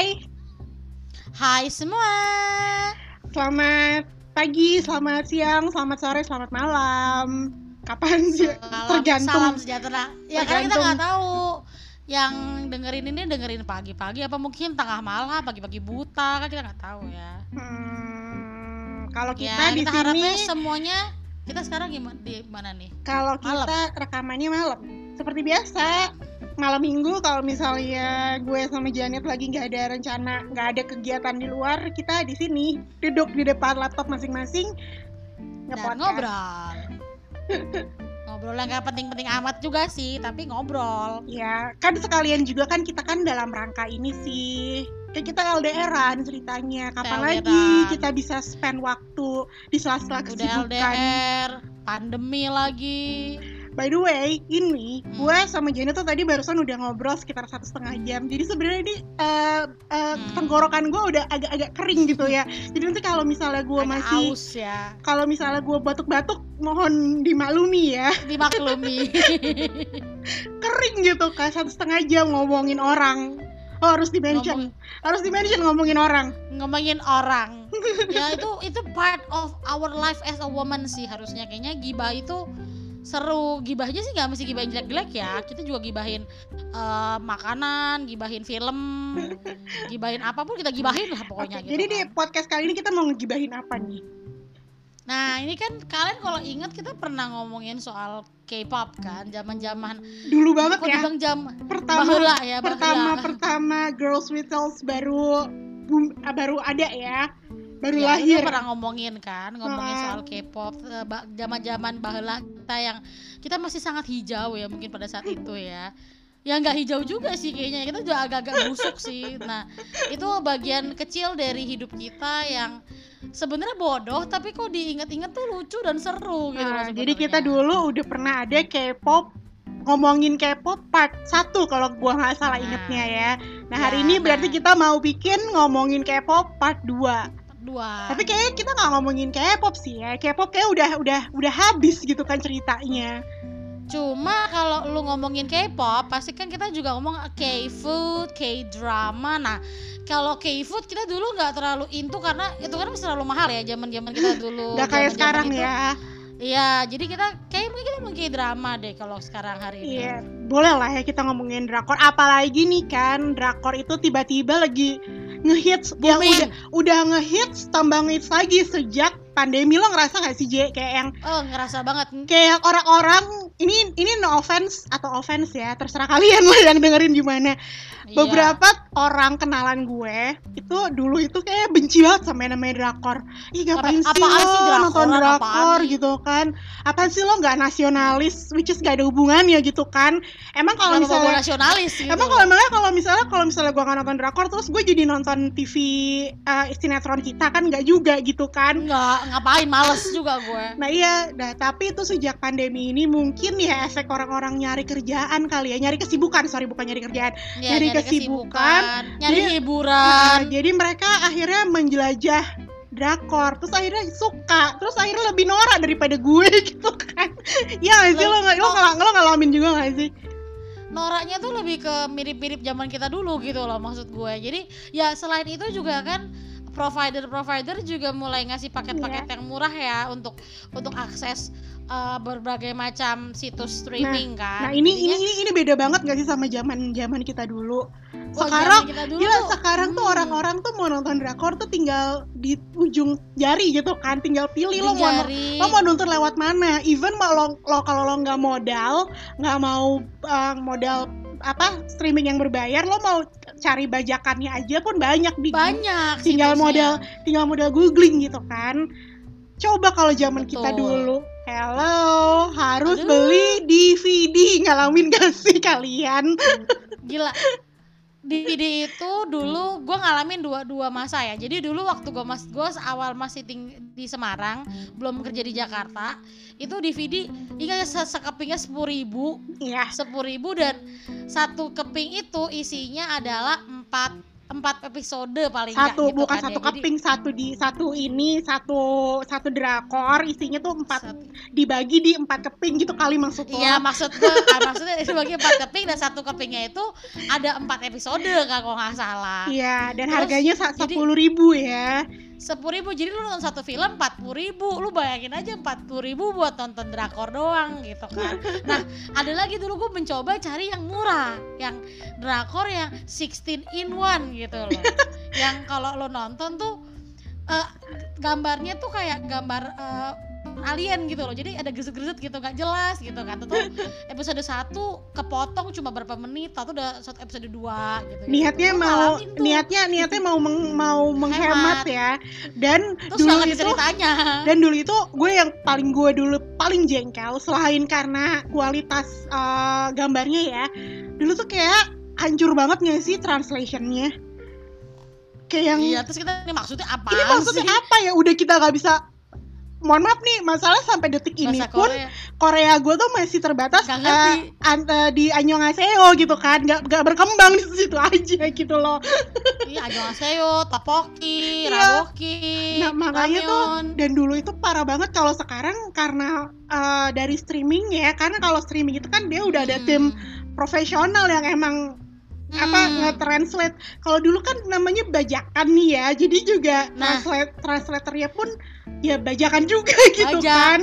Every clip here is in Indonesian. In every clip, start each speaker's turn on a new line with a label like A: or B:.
A: Hai.
B: Hai semua.
A: Selamat pagi, selamat siang, selamat sore, selamat malam. Kapan sih? Tergantung.
B: Salam sejahtera. Ya karena kita
A: Tergantung.
B: nggak tahu yang dengerin ini dengerin pagi-pagi apa mungkin tengah malam pagi-pagi buta kan kita nggak tahu ya.
A: Hmm, kalau kita
B: ya
A: di
B: kita
A: sini,
B: harapnya semuanya kita sekarang gimana di mana nih?
A: kalau
B: malam.
A: kita rekamannya malam, seperti biasa. Malam minggu kalau misalnya gue sama Janet lagi nggak ada rencana, nggak ada kegiatan di luar, kita di sini duduk di depan laptop masing-masing ngepodcast.
B: ngobrol. ngobrol yang nggak penting-penting amat juga sih, tapi ngobrol.
A: Ya, kan sekalian juga kan kita kan dalam rangka ini sih. Kayak kita LDRan ceritanya. Kapan
B: LDRan.
A: lagi kita bisa spend waktu di sela-sela
B: Udah
A: kesibukan.
B: LDR, pandemi lagi.
A: By the way, ini
B: Hmm.
A: gue sama Jenny tuh tadi barusan udah ngobrol sekitar satu setengah jam. Jadi sebenarnya ini eh, eh,
B: Hmm.
A: tenggorokan gue udah agak-agak kering gitu ya. Jadi nanti kalau misalnya gue masih
B: aus ya,
A: kalau misalnya gue batuk-batuk mohon dimaklumi ya.
B: dimaklumi.
A: Kering gitu kan satu setengah jam ngomongin orang. Oh, harus di-mention. Harus di-mention ngomongin orang.
B: ngomongin orang ya itu itu part of our life as a woman sih harusnya kayaknya gibah itu seru gibahnya sih nggak mesti gibahin jelek-jelek ya kita juga gibahin eh, makanan gibahin film gibahin apa pun kita gibahin lah pokoknya
A: Oke,
B: gitu
A: jadi
B: kan.
A: di podcast kali ini kita mau ngegibahin apa nih?
B: nah ini kan kalian kalau ingat kita pernah ngomongin soal K-pop kan zaman-zaman
A: Dulu banget
B: kok
A: ya.
B: jam
A: Pertama
B: bahula ya
A: pertama
B: bahula.
A: pertama Girls with Dolls baru boom, baru ada ya. Baru
B: Ya,
A: lahir.
B: pernah ngomongin kan, ngomongin
A: Ah.
B: soal K-pop, eh, zaman-zaman bahula kita yang kita masih sangat hijau ya mungkin pada saat itu ya. Ya nggak hijau juga sih kayaknya, kita juga agak-agak busuk sih. Nah itu bagian kecil dari hidup kita yang sebenarnya bodoh, tapi kok diingat-ingat tuh lucu dan seru gitu.
A: Nah, jadi kita dulu udah pernah ada K-pop ngomongin K-pop part 1 kalau gua nggak salah
B: Nah.
A: ingetnya ya. Nah, hari
B: Ya,
A: ini berarti
B: nah.
A: kita mau bikin ngomongin K-pop part 2.
B: Dua.
A: Tapi kayaknya kita nggak ngomongin K-pop sih ya. K-pop kayak udah udah udah habis gitu kan ceritanya.
B: Cuma kalau lu ngomongin K-pop, pasti kan kita juga ngomong K-food, K-drama. Nah, kalau K-food kita dulu nggak terlalu into karena itu kan masih terlalu mahal ya zaman-zaman kita dulu.
A: Udah kayak sekarang
B: itu.
A: ya.
B: Iya, jadi kita kayak mungkin kita mau K-drama deh kalau sekarang hari ini.
A: Iya, boleh lah ya kita ngomongin drakor. Apalagi nih kan, drakor itu tiba-tiba lagi ngehits
B: Booming.
A: udah udah ngehits tambah ngehits lagi sejak pandemi lo ngerasa gak sih J kayak yang
B: Oh, ngerasa banget.
A: kayak orang-orang ini ini no offense atau offense ya terserah kalian lah yang dengerin gimana
B: Iya.
A: beberapa orang kenalan gue itu dulu itu kayak benci banget sama yang namanya drakor. Ih ngapain
B: Apa-
A: sih
B: apaan
A: lo
B: drakoran,
A: nonton drakor gitu kan? Apaan sih lo nggak nasionalis which is gak ada hubungannya gitu kan? Emang kalau misalnya
B: nasionalis gitu.
A: Emang kalau emangnya kalau misalnya kalau misalnya gue nggak nonton drakor terus gue jadi nonton TV eh, sinetron kita kan nggak juga gitu kan?
B: Enggak, ngapain? Males juga gue.
A: Nah iya, nah tapi itu sejak pandemi ini mungkin ya efek orang-orang nyari kerjaan kali ya, nyari kesibukan, sorry bukan nyari kerjaan.
B: Ya,
A: Nyari
B: nyari
A: kesibukan,
B: kesibukan, nyari
A: jadi-
B: hiburan.
A: Nah, jadi mereka akhirnya menjelajah drakor, terus akhirnya suka, terus akhirnya lebih norak daripada gue gitu kan. ya nggak sih lo nggak lo ngal- lo ngalamin juga nggak sih?
B: noraknya tuh lebih ke mirip-mirip zaman kita dulu gitu loh maksud gue jadi ya selain itu juga kan provider-provider juga mulai ngasih paket-paket
A: Iya.
B: yang murah ya untuk untuk akses uh, berbagai macam situs streaming kan
A: Nah ini ini
B: Jadinya,
A: ini ini beda banget gak sih sama zaman zaman kita dulu?
B: wah,
A: Sekarang
B: kita dulu
A: Gila, sekarang tuh
B: hmm,
A: orang-orang tuh mau nonton drakor tuh tinggal di ujung jari gitu kan, tinggal pilih lo mau
B: jari.
A: lo mau nonton lewat mana. Even mau lo, lo kalau lo nggak modal, nggak mau uh, modal apa streaming yang berbayar, lo mau cari bajakannya aja pun banyak di
B: banyak
A: tinggal modal tinggal modal googling gitu kan. Coba kalau zaman kita
B: Betul.
A: dulu, hello harus
B: Aduh.
A: beli DVD ngalamin gak sih kalian?
B: gila DVD itu dulu gue ngalamin dua dua masa ya jadi dulu waktu gue mas gue awal masih ting di Semarang belum kerja di Jakarta itu DVD ingat se sekepingnya sepuluh ribu
A: Iya.
B: sepuluh ribu dan satu keping itu isinya adalah empat empat episode paling
A: satu
B: gitu
A: bukan
B: kan
A: satu
B: ya. Jadi,
A: keping satu di satu ini satu satu drakor isinya tuh empat
B: satu-
A: dibagi di empat keping gitu kali maksud lo
B: Iya maksud gue, ah, maksudnya dibagi empat keping dan satu kepingnya itu ada empat episode kalau nggak salah.
A: Iya, dan
B: Terus,
A: harganya
B: jadi-
A: sepuluh ribu ya.
B: Sepuluh ribu jadi lu nonton satu film empat puluh ribu. Lu bayangin aja empat puluh ribu buat nonton drakor doang gitu kan. Nah ada lagi dulu gue mencoba cari yang murah yang drakor yang 16 in one gitu loh. Yang kalau lo nonton tuh eh, gambarnya tuh kayak gambar eh, alien gitu loh jadi ada geset-geset gitu nggak jelas gitu kan tuh episode 1 kepotong cuma berapa menit atau udah satu episode 2 gitu
A: Niatnya
B: Gua
A: mau niatnya niatnya mau meng- mau menghemat ya. Dan
B: terus
A: dulu itu
B: ceritanya
A: dan dulu itu gue yang paling gue dulu paling jengkel selain karena kualitas eh, gambarnya ya. Dulu tuh kayak hancur banget gak sih translationnya? Kayak yang
B: Iya, terus kita ini maksudnya apa?
A: ini maksudnya apa ya? Udah kita nggak bisa mohon maaf nih masalah sampai detik ini
B: Bahasa
A: pun
B: Korea.
A: Korea gue tuh masih terbatas
B: ngerti.
A: eh, an- eh, di Annyeonghaseyo gitu kan nggak nggak berkembang di situ aja gitu loh
B: Iya, annyeonghaseyo, tteokbokki,
A: Iya.
B: raboki,
A: nah makanya tuh
B: ramyeon.
A: dan dulu itu parah banget kalau sekarang karena eh, dari streaming ya karena kalau streaming itu kan dia udah ada
B: Hmm.
A: tim profesional yang emang apa
B: Hmm.
A: nge-translate kalau dulu kan namanya bajakan nih ya jadi juga
B: Nah.
A: translate translatornya pun ya bajakan juga gitu
B: Bajak.
A: kan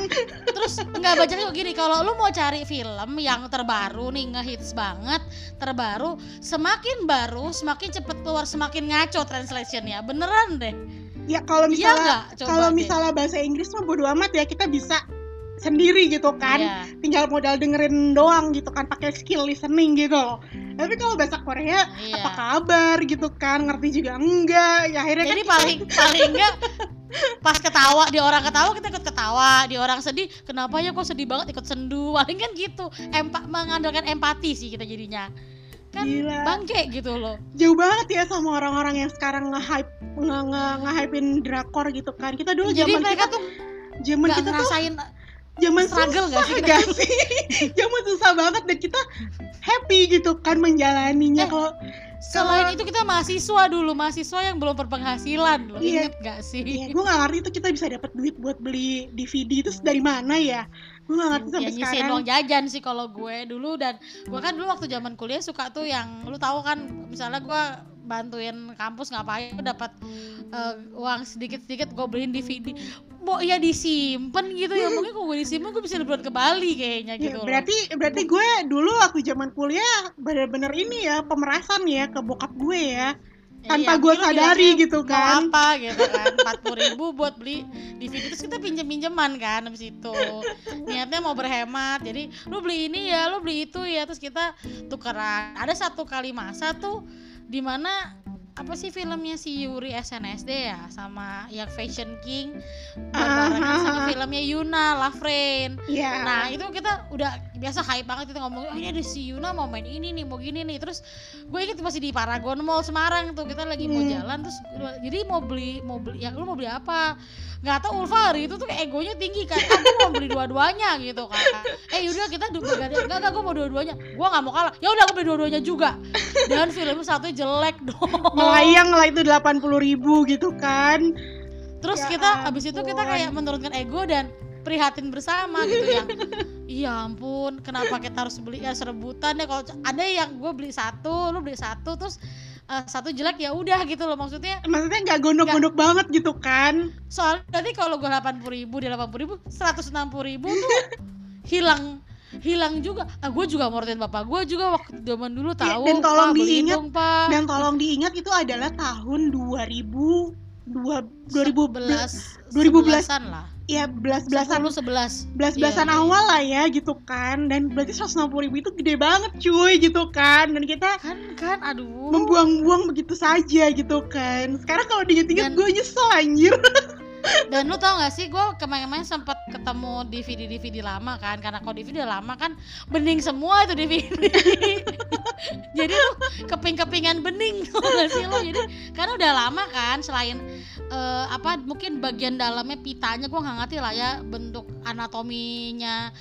B: Terus nggak baca kok gini, kalau lu mau cari film yang terbaru nih ngehits banget, terbaru, semakin baru, semakin cepet keluar, semakin ngaco translationnya, beneran deh.
A: ya kalau
B: Iya
A: misalnya kalau misalnya bahasa Inggris mah bodo amat ya kita bisa sendiri gitu kan
B: Iya.
A: tinggal modal dengerin doang gitu kan pakai skill listening gitu loh tapi kalau bahasa Korea
B: Iya.
A: apa kabar gitu kan? Ngerti juga enggak? Ya akhirnya
B: Jadi
A: kan
B: paling paling enggak pas ketawa di orang ketawa kita ikut ketawa. Di orang sedih kenapa ya kok sedih banget ikut sendu? Paling kan gitu. Empa mengandalkan empati sih kita jadinya. Kan
A: Gila.
B: bangke gitu loh.
A: Jauh banget ya sama orang-orang yang sekarang nge-hype nge nge nge-hypein drakor gitu kan. Kita dulu
B: jadi
A: zaman
B: mereka
A: kita
B: tuh
A: zaman kita tuh
B: ngerasain
A: zaman
B: struggle
A: susah
B: nggak sih
A: gak sih? Zaman susah banget dan kita happy gitu kan menjalaninya.
B: Eh,
A: kalau
B: selain itu kita mahasiswa dulu mahasiswa yang belum berpenghasilan loh.
A: Iya.
B: inget gak sih?
A: Ya gue gak ngerti itu kita bisa dapat duit buat beli DVD itu dari mana ya? Gue gak ngerti
B: ya
A: sampai
B: nyisihin
A: sekarang.
B: uang jajan sih kalau gue dulu. Dan gue kan dulu waktu zaman kuliah suka tuh yang lu tahu kan misalnya gue bantuin kampus ngapain gue dapat eh, uang sedikit sedikit gue beliin DVD mau ya disimpan gitu ya mungkin kalau gue disimpan gue bisa liburan ke Bali kayaknya
A: Ya,
B: gitu loh.
A: berarti berarti gue dulu waktu zaman kuliah bener-bener ini ya pemerasan ya ke bokap gue ya. Tanpa
B: Iya,
A: gue sadari gitu kan.
B: apa gitu kan empat ribu buat beli DVD terus kita pinjem pinjeman kan habis itu. Niatnya mau berhemat jadi lu beli ini ya lu beli itu ya. Terus kita tukeran. Ada satu kali masa tuh di mana apa sih filmnya si Yuri SNSD ya sama yang Fashion King barengan
A: Ah,
B: sama
A: ah, ah.
B: filmnya Yuna Love Rain
A: Iya.
B: Nah itu kita udah biasa hype banget kita ngomong, oh ini ada si Yuna mau main ini nih, mau gini nih. Terus gue inget masih di Paragon Mall Semarang tuh kita lagi mau
A: Hmm.
B: jalan terus jadi mau beli mau beli ya lu mau beli apa? Nggak tahu Ulfa hari itu tuh kayak egonya tinggi kan, aku mau beli dua-duanya gitu kan. Eh yaudah kita du- berganda, enggak enggak gue mau dua-duanya. Gue nggak mau kalah. Ya udah aku beli dua-duanya juga. Dan film satu jelek dong.
A: melayang lah itu 80.000 ribu gitu kan
B: Terus
A: Ya
B: kita abis itu kita
A: ampun.
B: kayak menurunkan ego dan prihatin bersama gitu yang iya ampun kenapa kita harus beli ya serebutan ya? Kalau ada yang gue beli satu lu beli satu terus eh, satu jelek ya udah gitu loh. Maksudnya
A: maksudnya nggak gondok-gondok banget gitu kan?
B: Soalnya nanti kalau gue delapan puluh ribu dia delapan puluh ribu seratus enam puluh ribu tuh hilang hilang juga. Ah gue juga mau bapak gue juga waktu zaman dulu
A: Iya,
B: tahu
A: dan tolong
B: "Pak, beliin
A: diingat,
B: dong, Pak."
A: dan tolong diingat itu adalah tahun 2000 dua 2000
B: 11
A: 2011.
B: an lah
A: ya belas belasan
B: 10 11
A: belas belasan
B: Iya, iya.
A: awal lah ya gitu kan. Dan berarti 160 ribu itu gede banget cuy gitu kan. Dan kita
B: kan kan aduh.
A: membuang-buang begitu saja gitu kan. Sekarang kalau diinget-inget gue nyesel anjir
B: dan lu tau gak sih gue kemarin-kemarin sempat ketemu DVD DVD lama kan karena kalau DVD lama kan bening semua itu DVD jadi tuh keping-kepingan bening tuh gak sih lo jadi karena udah lama kan selain eh, apa mungkin bagian dalamnya pitanya gue nggak ngerti lah ya bentuk anatominya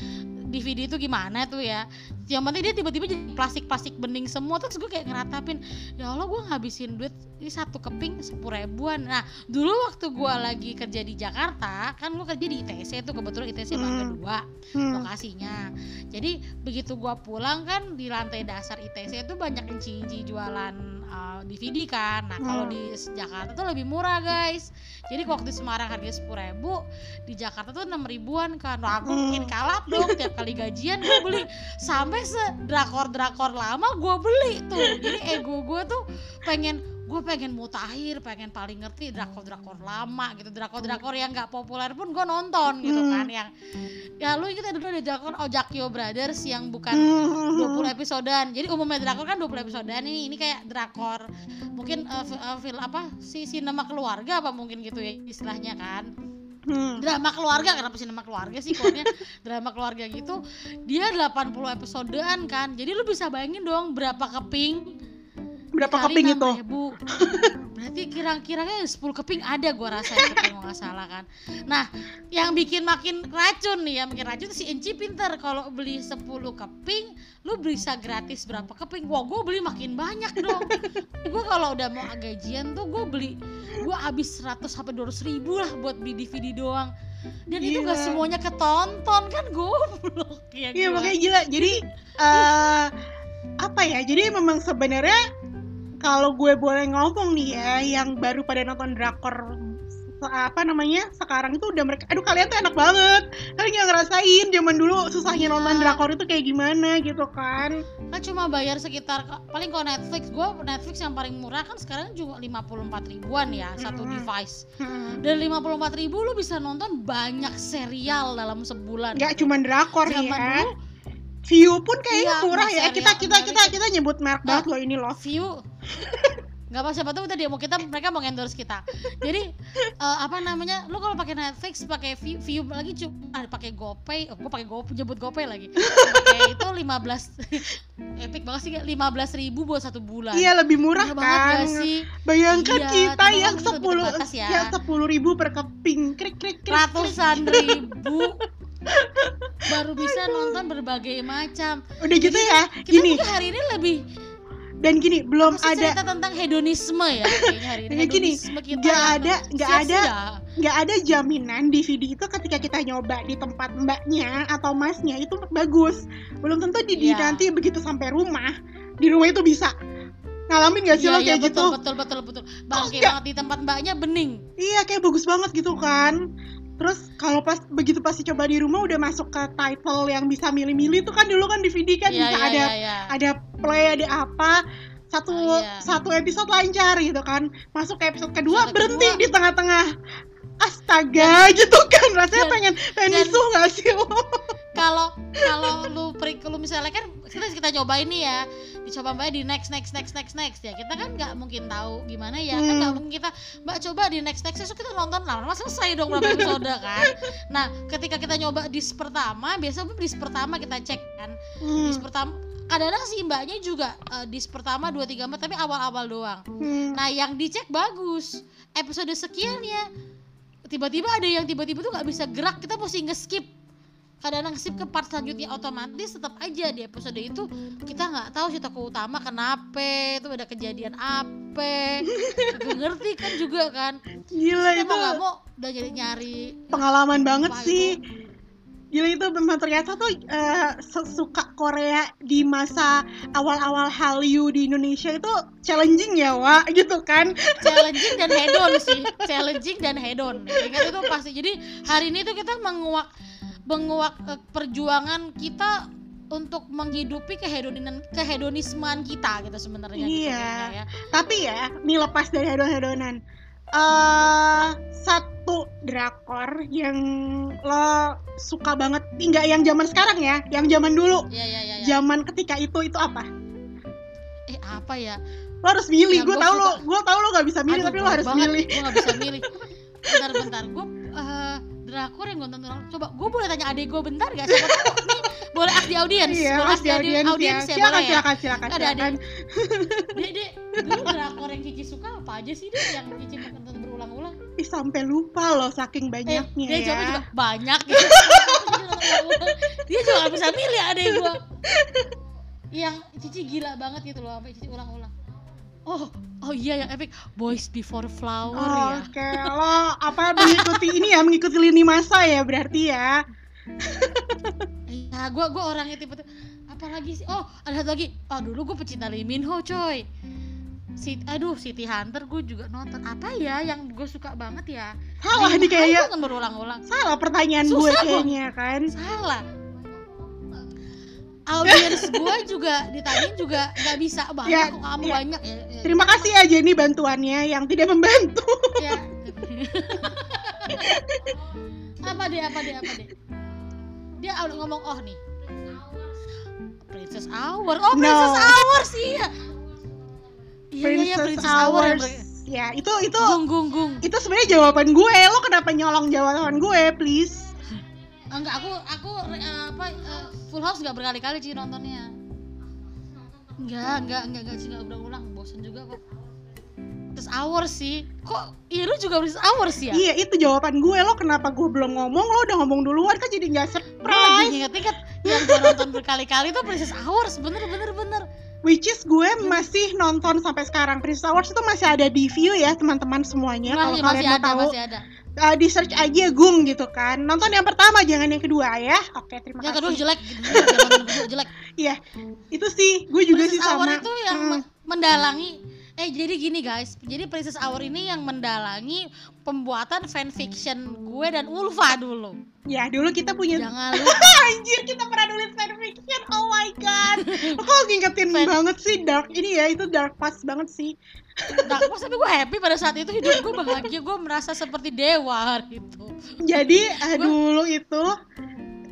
B: DVD itu gimana tuh ya? Yang penting dia tiba-tiba jadi plastik-plastik bening semua. Terus gue kayak ngeratapin ya Allah gue ngabisin duit ini satu keping sepuluh ribuan. Nah dulu waktu gue lagi kerja di Jakarta kan gue kerja di ITC itu kebetulan ITC
A: Hmm.
B: dua
A: Hmm.
B: lokasinya. Jadi begitu gua pulang kan di lantai dasar ITC itu banyak cici jualan uh, DVD kan. Nah kalau
A: Hmm.
B: di Jakarta tuh lebih murah guys. Jadi waktu di Semarang harganya sepuluh ribu di Jakarta tuh enam ribuan kan. Wah, aku
A: Hmm.
B: makin kalap dong tiap kali gajian gue beli. Sampai se drakor drakor lama gue beli tuh. Jadi ego gue tuh pengen gue pengen mutakhir pengen paling ngerti drakor drakor lama gitu drakor drakor yang nggak populer pun gue nonton gitu
A: Hmm.
B: kan yang ya lu kita dulu ada drakor Ojakyo Brothers yang bukan
A: Hmm.
B: 20 episodean. Jadi umumnya drakor kan 20 episodean ini ini kayak drakor mungkin uh, fi- uh, film apa si sinema keluarga apa mungkin gitu ya istilahnya kan.
A: Hmm.
B: Drama keluarga kenapa sinema keluarga sih kodenya drama keluarga gitu. Dia 80 episodean kan. Jadi lu bisa bayangin dong berapa keping
A: Berapa keping itu?
B: 6.000. Berarti kira-kiranya 10 keping ada gua rasa itu kalau nggak salah kan. Nah, yang bikin makin racun nih ya, makin racun si Enci pinter kalau beli 10 keping, lu bisa gratis berapa keping? Wah, gua beli makin banyak dong. gua kalau udah mau gajian tuh gua beli gua habis 100 sampai 200 ribu lah buat beli DVD doang. Dan itu
A: Gila.
B: gak semuanya ketonton kan goblok ya
A: Iya
B: gua.
A: makanya gila. Jadi eh apa ya? Jadi memang sebenarnya kalau gue boleh ngomong nih ya, yang baru pada nonton drakor apa namanya sekarang itu udah mereka aduh kalian tuh enak banget. Kalian nggak ngerasain zaman dulu susahnya
B: Iya.
A: nonton drakor itu kayak gimana gitu kan.
B: Kan cuma bayar sekitar paling kalau Netflix gue Netflix yang paling murah kan sekarang cuma 54 ribuan ya satu
A: Mm-mm.
B: device.
A: Hmm.
B: dan 54 ribu lu bisa nonton banyak serial dalam sebulan.
A: Nggak cuma drakor
B: zaman
A: ya.
B: dulu.
A: View pun kayaknya
B: Iya,
A: murah ya. Kita kita kita kita nyebut merek banget loh ini loh.
B: View nggak apa siapa tahu tadi mau kita mereka mau endorse kita. Jadi eh, apa namanya lu kalau pakai Netflix pakai view, view lagi cuma ah, pakai GoPay oh, gue pakai Go jemput GoPay lagi. Pakai itu 15 epic banget sih 15 ribu buat satu bulan.
A: Iya lebih murah
B: Murah banget
A: kan?
B: gak sih?
A: Bayangkan
B: Iya,
A: kita yang
B: kan kita lebih
A: sepuluh
B: terbatas ya.
A: yang sepuluh ribu per keping. Krik krik krik, krik.
B: ratusan ribu. Baru bisa nonton berbagai macam.
A: Udah gitu ya
B: kita
A: gini.
B: hari ini lebih
A: dan gini belum
B: masih
A: ada
B: cerita tentang hedonisme ya kayaknya hari ini.
A: Gini,
B: hedonisme kita
A: nggak ada nggak ada nggak ada jaminan DVD itu ketika kita nyoba di tempat mbaknya atau masnya itu bagus. Belum tentu di,
B: Iya.
A: nanti begitu sampai rumah. Di rumah itu bisa. Ngalamin gak sih
B: Iya,
A: lo
B: iya,
A: kayak
B: betul,
A: gitu?
B: betul betul betul. Bangke
A: enggak?
B: banget di tempat mbaknya bening.
A: Iya kayak bagus banget gitu kan terus kalau pas begitu pasti coba di rumah udah masuk ke title yang bisa milih-milih tuh kan dulu kan DVD kan
B: Iya,
A: bisa
B: iya,
A: ada
B: iya, iya.
A: ada play ada apa satu
B: Ah, iya.
A: satu episode lancar gitu kan masuk ke episode kedua
B: Episode
A: berhenti
B: kedua.
A: di tengah-tengah astaga gitu kan rasanya
B: dan-
A: pengen pengen
B: dan-
A: gak sih
B: kalau kalau lu lu misalnya kan kita kita coba ini ya dicoba mbak di next next next next next ya kita kan nggak mungkin tahu gimana ya kan
A: Hmm.
B: nggak mungkin kita mbak coba di next next besok kita nonton lama-lama selesai dong berapa episode kan nah ketika kita nyoba dis pertama biasa dis pertama kita cek kan
A: Hmm,
B: dis pertama kadang-kadang si mbaknya juga eh, dis pertama dua tiga empat tapi awal-awal doang
A: hmm.
B: Nah, yang dicek bagus. Episode sekian ya. Tiba-tiba ada yang tiba-tiba tuh nggak bisa gerak, kita mesti nge-skip. Kadang-kadang skip ke part selanjutnya otomatis tetap aja di episode itu kita nggak tahu si tokoh utama kenapa, itu ada kejadian apa. Gak ngerti kan juga kan.
A: gila
B: Kita
A: itu.
B: mau nggak mau udah jadi nyari
A: pengalaman banget
B: Wah,
A: sih. gila itu memang ternyata tuh eh, sesuka Korea di masa awal-awal Hallyu di Indonesia itu challenging ya Wak gitu kan.
B: Challenging dan hedon sih. Challenging dan hedon. Ingat itu pasti. Jadi hari ini tuh kita menguak menguak eh, perjuangan kita untuk menghidupi kehedoninan kehedonisman kita gitu sebenarnya gitu
A: Iya.
B: kayaknya ya.
A: tapi ya ini lepas dari hedon-hedonan eh satu drakor yang lo suka banget nggak yang zaman sekarang ya yang zaman dulu
B: Iya iya iya. iya.
A: zaman ketika itu itu apa
B: Eh apa ya?
A: lo harus milih
B: Ya,
A: gue
B: gua
A: tau lo gue tau lo gak bisa milih
B: Aduh,
A: tapi lo harus
B: banget.
A: milih
B: Gue gak bisa milih. Bentar bentar. Gue eh drakor yang gue tonton coba gue boleh tanya adik gue bentar gak siapa nih boleh ask di audience.
A: Iya
B: boleh ask
A: di audiens ya
B: audience. ya
A: silakan
B: boleh ya?
A: silakan silakan
B: Ada
A: silakan.
B: Dek, dek, dulu drakor yang Cici suka apa aja sih dek? Yang Cici nonton berulang-ulang?
A: Ih, sampai lupa loh saking
B: Eh,
A: banyaknya
B: dia
A: ya.
B: jawabnya juga banyak gitu. Dia juga gak bisa milih adek gua. yang Cici gila banget gitu loh sampai Cici ulang-ulang oh oh iya yang epic Boys Before Flower ya
A: Oke, lo apa mengikuti ini ya, mengikuti lini masa ya berarti ya.
B: Iya, gua gua orangnya tipe apalagi sih? Oh, ada satu lagi. Oh, dulu gue pecinta Lee Min Ho, coy. Si, aduh, City Hunter gue juga nonton. Apa ya yang gue suka banget ya?
A: Salah nih kayaknya.
B: kan berulang-ulang.
A: Salah pertanyaan gue kayaknya kan.
B: Salah. Audiens gue juga ditanyain juga nggak bisa banyak
A: Ya,
B: kok kamu
A: ya.
B: banyak ya. ya.
A: Terima kasih ya Jenny bantuannya yang tidak membantu.
B: Ya. apa deh, apa deh, apa deh? Dia ngomong oh nih. Princess Hour. Oh,
A: No.
B: Princess Hour sih ya. Iya, iya, iya, Princess Hour
A: Ya, itu itu
B: gung gung gung.
A: itu sebenarnya jawaban gue. Lo kenapa nyolong jawaban gue, please?
B: Enggak, aku aku eh, apa eh, Full House nggak berkali-kali sih nontonnya. Enggak, enggak, enggak, enggak sih enggak ulang-ulang, bosen juga kok. Princess Hour sih. Kok iya lu juga Princess Hour sih ya?
A: Iya, itu jawaban gue. Lo kenapa gue belum ngomong? Lo udah ngomong duluan kan jadi nggak
B: Gue lagi
A: surprise.
B: inget-inget yang gue nonton berkali-kali tuh Princess Hours, bener bener bener.
A: Which is gue masih nonton sampai sekarang. Princess Hours itu masih ada di view ya teman-teman semuanya. Kalau kalian
B: masih
A: mau
B: ada,
A: tahu,
B: masih ada.
A: Uh, di search aja Gung gitu kan. Nonton yang pertama, jangan yang kedua ya. Oke, terima
B: Yang
A: kasih.
B: kedua jelek, gitu. Yang kedua jelek.
A: Iya, itu sih gue juga sih
B: Princess Hour
A: sama.
B: itu yang
A: Hmm.
B: me- mendalangi eh jadi gini guys jadi Princess Hour ini yang mendalangi pembuatan fanfiction gue dan Ulfa dulu
A: Ya, dulu kita punya
B: jangan lupa
A: Anjir, kita pernah nulis fanfiction. Oh my god. Kok ngingetin
B: Fan-
A: banget sih dark ini ya, itu dark past banget sih.
B: Horse, tapi gue happy pada saat itu hidup gue bahagia gue merasa seperti dewa gitu
A: Jadi uh, dulu itu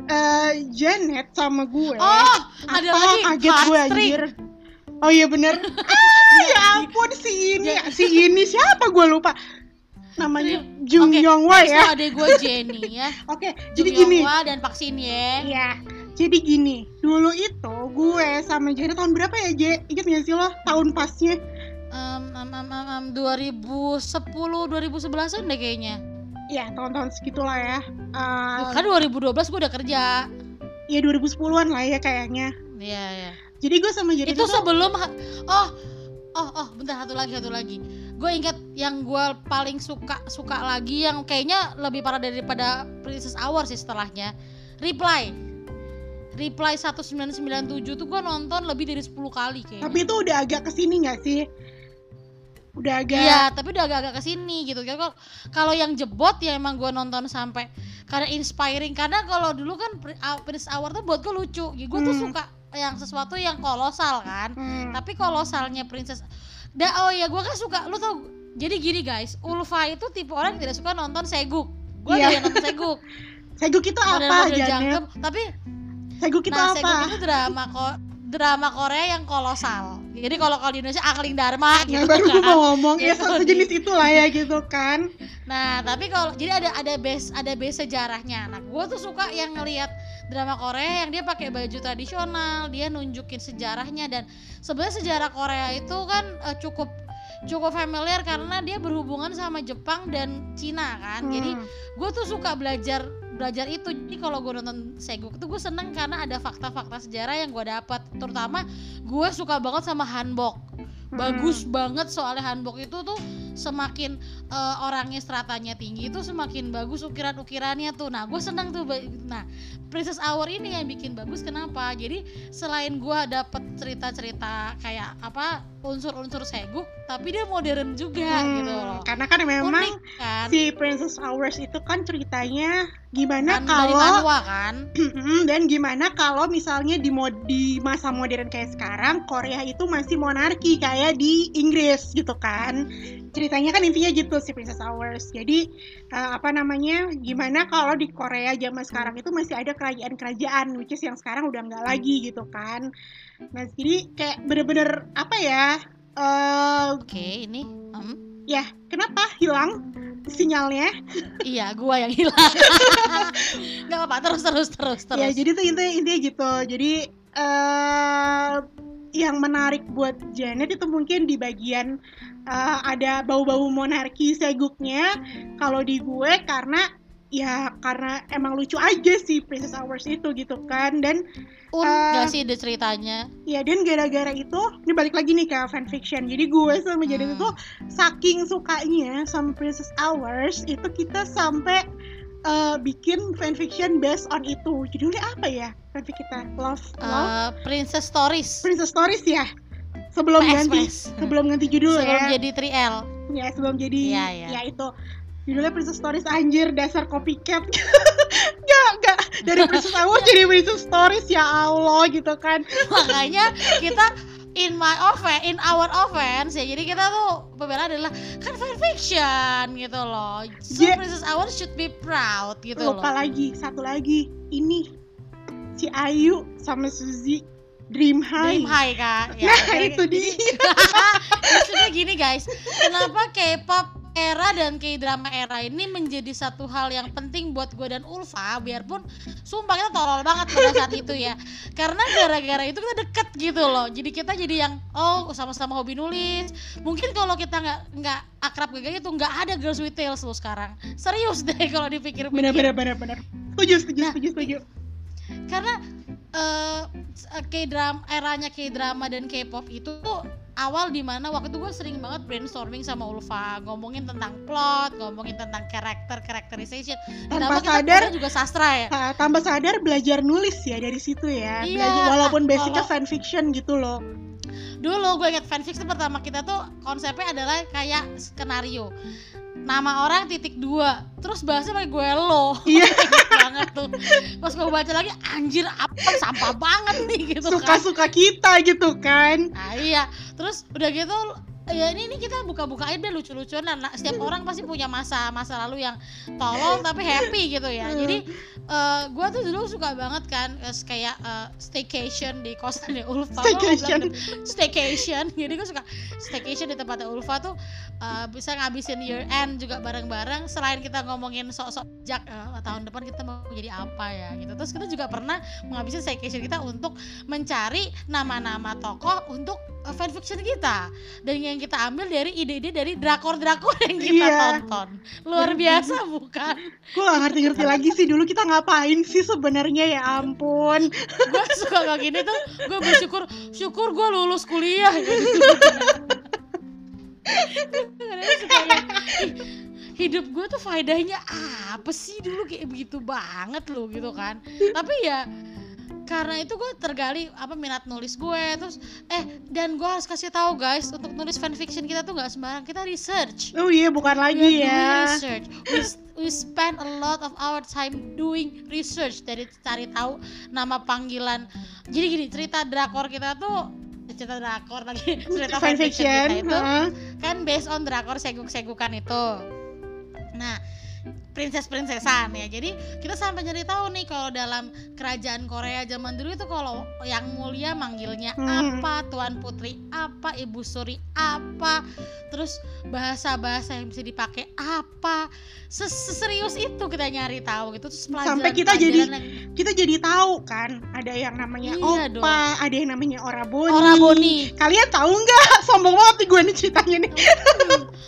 A: eh Janet sama gue.
B: oh ada
A: apa
B: lagi
A: kaget gue anjir. Oh iya bener. ah, ya ampun si ini,
B: Ya.
A: si ini siapa gue lupa. Namanya Jung
B: Oke,
A: Yong
B: next
A: ya.
B: adek gue Jenny ya
A: Oke,
B: Jung
A: jadi gini.
B: Yong dan Pak Shin Ye
A: Iya. Jadi gini, dulu itu gue sama Janet tahun berapa ya, Je? Ingat gak sih lo tahun pasnya?
B: Um, 2010 2011an deh kayaknya
A: Ya, tahun-tahun segitulah ya. Eh,
B: kan 2012 gue udah kerja
A: ya 2010-an lah ya kayaknya.
B: Iya, iya.
A: Jadi gue sama Janet
B: itu sebelum ha- oh oh oh bentar satu lagi satu lagi gue ingat yang gue paling suka suka lagi yang kayaknya lebih parah daripada Princess Hour sih setelahnya Reply Reply 1997 tuh gue nonton lebih dari 10 kali kayaknya
A: tapi itu udah agak ke sini gak sih? Udah agak
B: Iya, tapi udah agak-agak ke sini gitu. Kalau kalau yang jebot ya emang gue nonton sampai karena inspiring. Karena kalau dulu kan Pri- uh, Prince Hour tuh buat gue lucu. Gue tuh
A: Hmm.
B: suka yang sesuatu yang kolosal kan.
A: Hmm.
B: Tapi kolosalnya Princess Da, oh ya gue kan suka lu tau jadi gini guys Ulfa itu tipe orang yang tidak suka nonton seguk gue tidak nonton seguk
A: Seguk itu apa, Janet?
B: jangkep tapi
A: Seguk itu
B: nah
A: apa?
B: seguk itu drama ko drama Korea yang kolosal jadi kalau kalau di Indonesia Akling Dharma
A: Ya
B: gitu
A: baru gue
B: kan
A: mau ngomong ya
B: Gitu,
A: se- sejenis itulah ya gitu kan.
B: Nah, tapi kalau jadi ada ada base ada base sejarahnya. Nah, gue tuh suka yang ngelihat drama Korea yang dia pakai baju tradisional, dia nunjukin sejarahnya dan sebenarnya sejarah Korea itu kan eh, cukup cukup familiar karena dia berhubungan sama Jepang dan Cina kan. Jadi
A: Hmm.
B: gue tuh suka belajar belajar itu. Jadi kalau gue nonton Seguk tuh gue seneng karena ada fakta-fakta sejarah yang gue dapat terutama gue suka banget sama hanbok
A: Hmm.
B: bagus banget soalnya hanbok itu tuh semakin eh, orangnya stratanya tinggi itu semakin bagus ukiran-ukirannya tuh. Nah gue seneng tuh nah Princess Hour ini yang bikin bagus kenapa? Jadi selain gue dapet cerita-cerita kayak apa unsur-unsur seguk tapi dia modern juga
A: Hmm,
B: gitu loh.
A: Karena kan memang
B: unik kan?
A: si Princess Hours itu kan ceritanya gimana
B: kan dari
A: kalau
B: manhwa kan?
A: Dan gimana kalau misalnya di mod di masa modern kayak sekarang Korea itu masih monarki kayak di Inggris gitu kan. Ceritanya kan intinya gitu si Princess Hours. Jadi eh, apa namanya gimana kalau di Korea zaman sekarang itu masih ada kerajaan-kerajaan which is yang sekarang udah nggak lagi gitu kan. Nah jadi kayak bener-bener apa ya eh
B: oke ini em,
A: ya kenapa hilang sinyalnya?
B: Iya gua yang hilang. Nggak apa terus terus terus terus.
A: Ya jadi tuh intinya intinya gitu. Jadi eh yang menarik buat Janet itu mungkin di bagian eh, ada bau-bau monarki seguknya. Kalau di gue karena ya karena emang lucu aja sih Princess Hours itu gitu kan dan Eh,
B: gak sih ide ceritanya?
A: ya dan gara-gara itu ini balik lagi nih ke fanfiction jadi gue sama Janet
B: Hmm.
A: itu saking sukanya sama Princess Hours itu kita sampai eh, bikin fanfiction based on itu. Judulnya apa ya fanfic kita? Love love?
B: Eh, Princess Stories.
A: Princess Stories ya? Sebelum
B: PS,
A: ganti
B: PS.
A: sebelum ganti judul
B: Sebelum
A: ya.
B: jadi 3L.
A: ya sebelum jadi
B: Iya, iya.
A: ya itu. Judulnya Princess Stories. Anjir dasar copycat. Gak gak dari Princess Hours jadi Princess Stories ya Allah gitu kan.
B: Makanya kita in my offense, in our offense ya. Jadi kita tuh pembelaan adalah kan fanfiction gitu loh. So
A: Yeah.
B: Princess Hours should be proud gitu loh.
A: lupa lagi satu lagi ini si Ayu sama Suzy Dream High,
B: Dream high kak. Ya,
A: nah itu dia
B: Maksudnya gini guys, kenapa K-pop era dan K-drama era ini menjadi satu hal yang penting buat gue dan Ulfa biarpun sumpah kita tolol banget pada saat itu ya. Karena gara-gara itu kita deket gitu loh. Jadi kita jadi yang oh sama-sama hobi nulis. Mungkin kalau kita nggak nggak akrab kayak gitu nggak ada girls with tails lo sekarang. Serius deh kalau dipikir
A: bener bener bener bener setuju setuju
B: Nah,
A: setuju setuju.
B: karena eh K-drama eranya K-drama dan K-pop itu tuh awal di mana waktu itu gue sering banget brainstorming sama Ulfa ngomongin tentang plot, ngomongin tentang karakter characterization.
A: Tanpa
B: kita
A: sadar-
B: juga sastra ya.
A: Tambah sadar belajar nulis ya dari situ ya
B: Iya,
A: Belajar- walaupun basicnya
B: kalau-
A: fanfiction gitu loh
B: Dulu gue inget fanfiction pertama kita tuh konsepnya adalah kayak skenario. Nama orang titik dua, terus bahasnya pakai gue lo.
A: Iya.
B: Banget tuh. Pas gue baca lagi, anjir apa sampah banget nih gitu kan.
A: suka-suka kita gitu kan
B: Nah, iya. Terus udah gitu ya ini ini kita buka-buka aja deh lucu-lucuan nah, setiap orang pasti punya masa masa lalu yang tolol tapi happy gitu ya. Jadi eh gua tuh dulu suka banget kan kayak eh, staycation di Ulfa. Gua mau bilang
A: Staycation.
B: tuh, staycation. Jadi gua suka staycation di tempatnya Ulfa tuh eh, bisa ngabisin year end juga bareng-bareng selain kita ngomongin sok-sok jak eh, tahun depan kita mau jadi apa ya gitu. Terus kita juga pernah menghabiskan staycation kita untuk mencari nama-nama tokoh untuk uh, fanfiction kita dan yang kita ambil dari ide-ide dari drakor-drakor yang kita
A: Iya.
B: tonton. Luar biasa bukan?
A: Gue gak ngerti-ngerti lagi sih dulu kita ngapain sih sebenarnya ya ampun.
B: Gue suka kayak gini tuh gue bersyukur syukur gue lulus kuliah. Gitu. Yang, "Ih, hidup gue tuh faedahnya apa sih dulu? Kayak begitu banget loh gitu kan. Tapi ya karena itu gue tergali apa minat nulis gue terus eh dan gue harus kasih tahu guys untuk nulis fanfiction kita tuh nggak sembarang kita research
A: oh iya bukan lagi ya
B: research. We, we spend a lot of our time doing research dari cari tahu nama panggilan. Jadi gini cerita drakor kita tuh cerita drakor lagi cerita fanfiction kita
A: fanfiction
B: itu
A: heeh.
B: kan based on drakor seguk-segukan itu. Nah, princess-princessan ya. Jadi kita sampai nyari tahu nih kalau dalam kerajaan Korea zaman dulu itu kalau yang mulia manggilnya
A: Hmm.
B: apa, tuan putri apa, ibu suri apa, terus bahasa-bahasa yang bisa dipakai apa. Ses- Seserius itu kita nyari tahu gitu terus
A: Sampai kita jadi-
B: pelajaran yang-
A: kita jadi tahu kan ada yang namanya
B: Iya
A: opa ada yang namanya oraboni
B: Oraboni.
A: kalian tahu nggak sombong banget gue nih ceritanya nih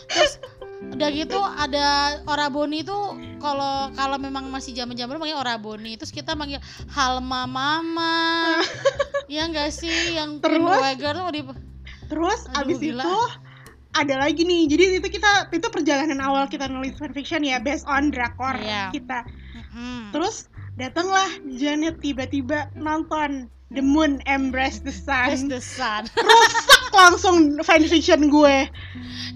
B: terus udah gitu ada oraboni itu kalau kalau memang masih zaman zaman manggil oraboni terus kita manggil halma mama ya enggak sih yang
A: Terus?
B: Queen tuh di
A: terus
B: Aduh,
A: abis
B: gila.
A: itu ada lagi nih jadi itu kita itu perjalanan awal kita nulis fanfiction ya based on drakor
B: Iya.
A: kita
B: Mm-mm.
A: terus datanglah Janet tiba-tiba nonton The Moon Embrace the Sun
B: the sun.
A: rusak langsung fanfiction gue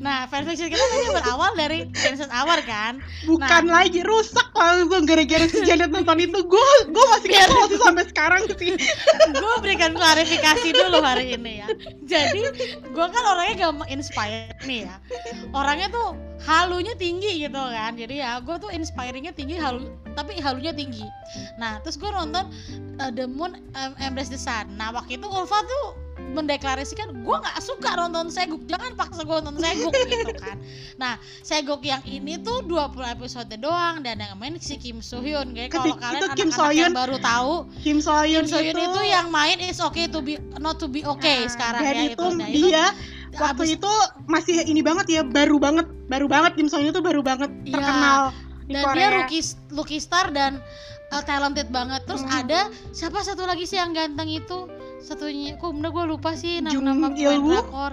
B: Nah, fanfiction kita tadi berawal dari Princess Hour kan.
A: bukan
B: Nah.
A: lagi rusak langsung gara-gara si Janet nonton itu gue gue masih kesel sih sampai sekarang sih
B: gue berikan klarifikasi dulu hari ini ya. Jadi, gue kan orangnya gampang inspired nih ya. Orangnya tuh halunya tinggi gitu kan. Jadi ya, gue tuh inspiringnya tinggi, halu tapi halunya tinggi. Nah, terus gue nonton uh, The Moon um, Embrace the Sun. Nah, waktu itu Ulfa tuh mendeklarasikan gue nggak suka nonton seguk jangan paksa gue nonton seguk gitu kan nah seguk yang ini tuh 20 episode doang dan yang main si Kim So Hyun kayak kalau kalian
A: itu
B: anak-anak yang
A: So-hyun.
B: baru tahu
A: Kim Soyun
B: Kim So Hyun itu yang main is okay to be not to be okay
A: Nah,
B: sekarang ya
A: itu
B: itu. Nah, itu
A: dia waktu
B: abis-
A: itu masih ini banget ya baru banget baru banget Kim So Hyun itu baru banget
B: Iya.
A: terkenal Di
B: dan dia
A: Korea.
B: rookie rookie star dan uh, talented banget terus
A: Hmm.
B: ada siapa satu lagi sih yang ganteng itu satunya kok bener gue lupa sih
A: Jung
B: nama-nama pemain drakor